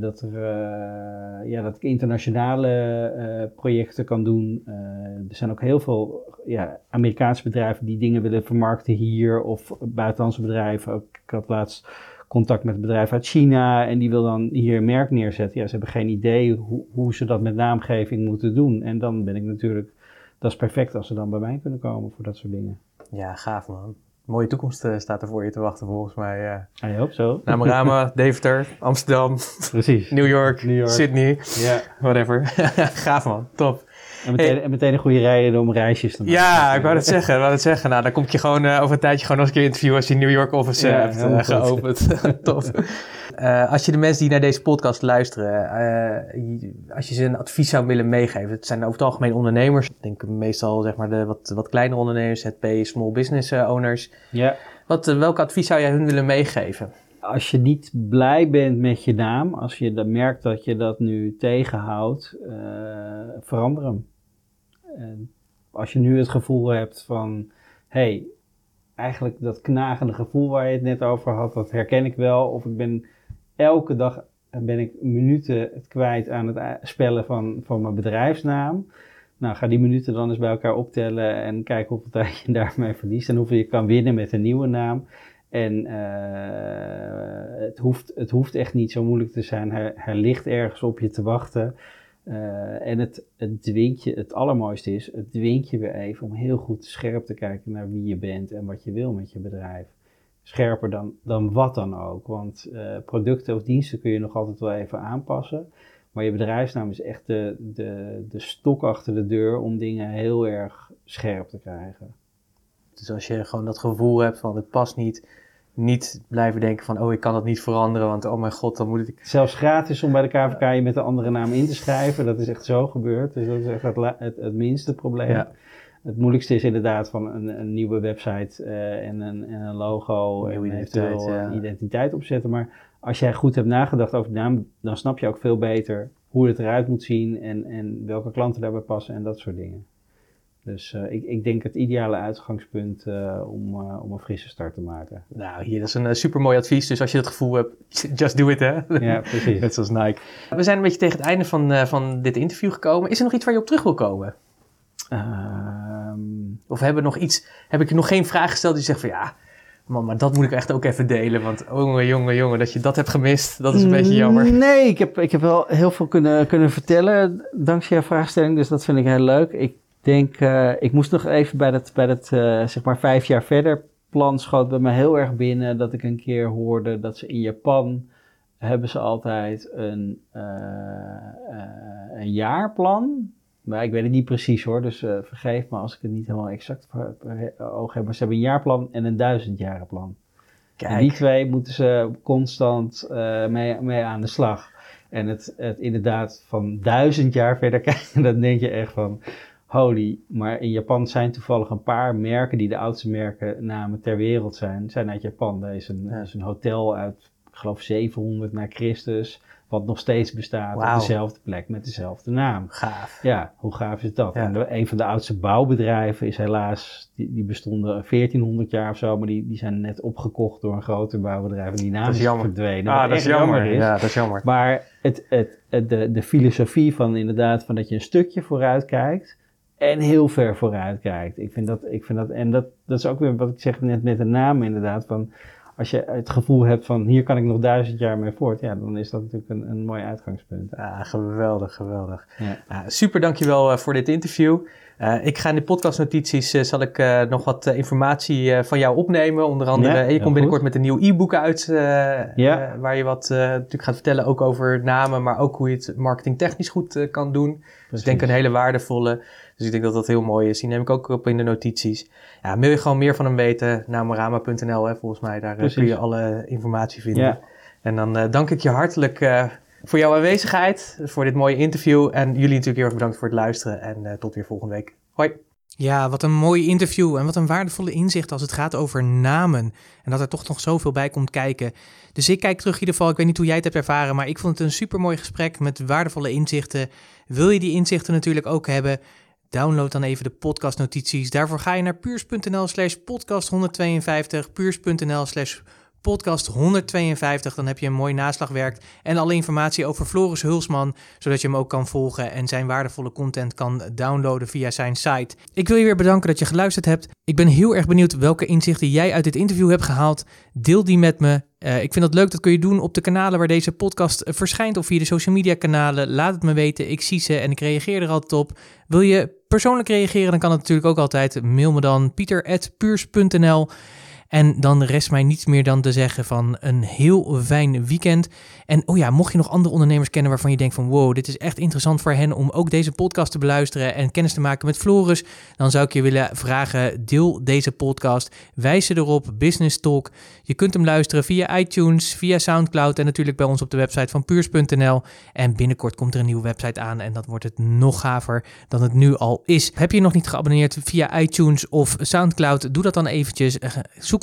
Dat, er, ja, dat ik internationale projecten kan doen. er zijn ook heel veel ja, Amerikaanse bedrijven die dingen willen vermarkten hier of buitenlandse bedrijven. Ik had laatst contact met een bedrijf uit China en die wil dan hier een merk neerzetten. Ja, ze hebben geen idee hoe ze dat met naamgeving moeten doen. En dan ben ik natuurlijk, dat is perfect als ze dan bij mij kunnen komen voor dat soort dingen. Ja, gaaf man. Mooie toekomst uh, staat er voor je te wachten volgens mij. Uh. I hope so. Namarama, Deventer, Amsterdam, Precies. New York, New York. Sydney, ja. whatever. gaaf man, top. En meteen, en meteen een goede rijden om reisjes te maken. Ja, ik wou het zeggen. Wou het zeggen. Nou, dan kom je gewoon uh, over een tijdje gewoon nog eens een keer interviewen als je New York office ja, hebt uh, geopend. Tof. Uh, als je de mensen die naar deze podcast luisteren, als je ze een advies zou willen meegeven. Het zijn over het algemeen ondernemers. Ik denk meestal zeg maar de wat, wat kleinere ondernemers, ZP, small business owners. Ja. Wat, welke advies zou jij hun willen meegeven? als je niet blij bent met je naam, als je dan merkt dat je dat nu tegenhoudt, uh, verander hem. En als je nu het gevoel hebt van, hey, eigenlijk dat knagende gevoel waar je het net over had, dat herken ik wel. Of ik ben elke dag ben ik minuten het kwijt aan het spellen van, van mijn bedrijfsnaam. Nou, ga die minuten dan eens bij elkaar optellen en kijken hoeveel tijd je daarmee verliest en hoeveel je kan winnen met een nieuwe naam. En uh, het, hoeft, het hoeft echt niet zo moeilijk te zijn. Hij ligt ergens op je te wachten. Uh, en het, het dwingt je, het allermooiste is, het dwingt je weer even om heel goed scherp te kijken naar wie je bent en wat je wil met je bedrijf. Scherper dan, dan wat dan ook. Want uh, producten of diensten kun je nog altijd wel even aanpassen. Maar je bedrijfsnaam is echt de, de, de stok achter de deur om dingen heel erg scherp te krijgen. Dus als je gewoon dat gevoel hebt van het past niet, niet blijven denken van, oh, ik kan dat niet veranderen, want oh mijn god, dan moet ik... Zelfs gratis om bij de KVK je met een andere naam in te schrijven, dat is echt zo gebeurd. Dus dat is echt het, het, minste probleem. Ja. Het moeilijkste is inderdaad van een, een nieuwe website uh, en, een, en, een, logo en eventueel ja. een identiteit opzetten. Maar als jij goed hebt nagedacht over de naam, dan snap je ook veel beter hoe het eruit moet zien en, en welke klanten daarbij passen en dat soort dingen. Dus uh, ik, ik, denk het ideale uitgangspunt uh, om, uh, om een frisse start te maken. Nou, hier is een super mooi advies. Dus als je het gevoel hebt, just do it, hè? Ja, precies. Net zoals Nike. We zijn een beetje tegen het einde van, van dit interview gekomen. Is er nog iets waar je op terug wil komen? Um... Of hebben we nog iets, heb ik je nog geen vraag gesteld die zegt van ja, man, maar dat moet ik echt ook even delen. Want jongen, jongen, jongen, dat je dat hebt gemist, dat is een beetje jammer. Nee, ik heb, ik heb wel heel veel kunnen, kunnen vertellen dankzij jouw vraagstelling. Dus dat vind ik heel leuk. Ik denk, uh, ik moest nog even bij dat, bij dat uh, zeg maar vijf jaar verder plan schoot bij me heel erg binnen dat ik een keer hoorde dat ze in Japan hebben ze altijd een, uh, een jaarplan. Maar ik weet het niet precies hoor, dus vergeef me als ik het niet helemaal exact voor oog heb. Maar ze hebben een jaarplan en een duizendjarenplan. Kijk. En die twee moeten ze constant mee, mee aan de slag. En het, het inderdaad van duizend jaar verder kijken, dan denk je echt van holy. Maar in Japan zijn toevallig een paar merken die de oudste merken namen ter wereld zijn. Zijn uit Japan. Er is een, is een hotel uit, ik geloof 700 na Christus. Wat nog steeds bestaat op dezelfde plek met dezelfde naam. Gaaf. Ja, hoe gaaf is dat? En een van de oudste bouwbedrijven is helaas, die, die, bestonden 1400 jaar of zo, maar die, die zijn net opgekocht door een groter bouwbedrijf. En die naam is, verdwenen. Ah, dat is jammer. Is. Ja, dat is jammer. Maar het, het, het, de, de filosofie van inderdaad, van dat je een stukje vooruit kijkt en heel ver vooruit kijkt. Ik vind dat, ik vind dat, en dat, dat is ook weer wat ik zeg net met de naam inderdaad, van als je het gevoel hebt van hier kan ik nog duizend jaar mee voort, ja, dan is dat natuurlijk een, een mooi uitgangspunt. Ja, geweldig, geweldig. Ja. Ja, super, dankjewel uh, voor dit interview. Uh, ik ga in de podcastnotities, uh, zal ik nog wat informatie van jou opnemen. Onder andere, je komt binnenkort met een nieuw e-book uit, ja. waar je wat natuurlijk gaat vertellen ook over namen, maar ook hoe je het marketingtechnisch goed kan doen. Dus ik denk een hele waardevolle. Dus ik denk dat dat heel mooi is. Die neem ik ook op in de notities. Ja, wil je gewoon meer van hem weten? Namorama.nl, volgens mij. Daar eh, kun je alle informatie vinden. Ja. En dan uh, dank ik je hartelijk uh, voor jouw aanwezigheid, voor dit mooie interview. En jullie natuurlijk heel erg bedankt voor het luisteren. En uh, tot weer volgende week. Hoi. Ja, wat een mooi interview en wat een waardevolle inzicht als het gaat over namen. En dat er toch nog zoveel bij komt kijken. Dus ik kijk terug in ieder geval, ik weet niet hoe jij het hebt ervaren, maar ik vond het een super mooi gesprek met waardevolle inzichten. Wil je die inzichten natuurlijk ook hebben? Download dan even de podcastnotities. Daarvoor ga je naar puurs.nl slash podcast 152, puurs.nl slash podcast 152. Dan heb je een mooi naslagwerk en alle informatie over Floris Hulsman, zodat je hem ook kan volgen en zijn waardevolle content kan downloaden via zijn site. Ik wil je weer bedanken dat je geluisterd hebt. Ik ben heel erg benieuwd welke inzichten jij uit dit interview hebt gehaald. Deel die met me. Uh, ik vind dat leuk, dat kun je doen op de kanalen waar deze podcast eh, verschijnt of via de social media kanalen. Laat het me weten, ik zie ze en ik reageer er altijd op. Wil je persoonlijk reageren, dan kan het natuurlijk ook altijd. Mail me dan pieter.puurs.nl en dan rest mij niets meer dan te zeggen van een heel fijn weekend. En oh ja, mocht je nog andere ondernemers kennen waarvan je denkt van wow, dit is echt interessant voor hen om ook deze podcast te beluisteren en kennis te maken met Floris, dan zou ik je willen vragen, deel deze podcast, wijs ze erop, Business Talk. Je kunt hem luisteren via iTunes, via Soundcloud en natuurlijk bij ons op de website van puurs.nl. En binnenkort komt er een nieuwe website aan en dat wordt het nog gaver dan het nu al is. Heb je nog niet geabonneerd via iTunes of Soundcloud, doe dat dan eventjes. Eh,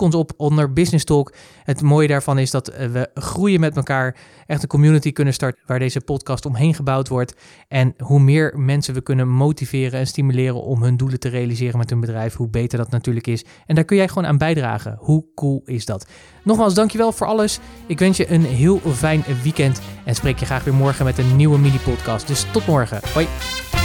zoek op onder Business Talk. Het mooie daarvan is dat eh, we groeien met elkaar echt een community kunnen starten waar deze podcast omheen gebouwd wordt. En hoe meer mensen we kunnen motiveren en stimuleren om hun doelen te realiseren met hun bedrijf, hoe beter dat natuurlijk is. En daar kun jij gewoon aan bijdragen. Hoe cool is dat? Nogmaals, dankjewel voor alles. Ik wens je een heel fijn weekend en spreek je graag weer morgen met een nieuwe mini-podcast. Dus tot morgen. Hoi.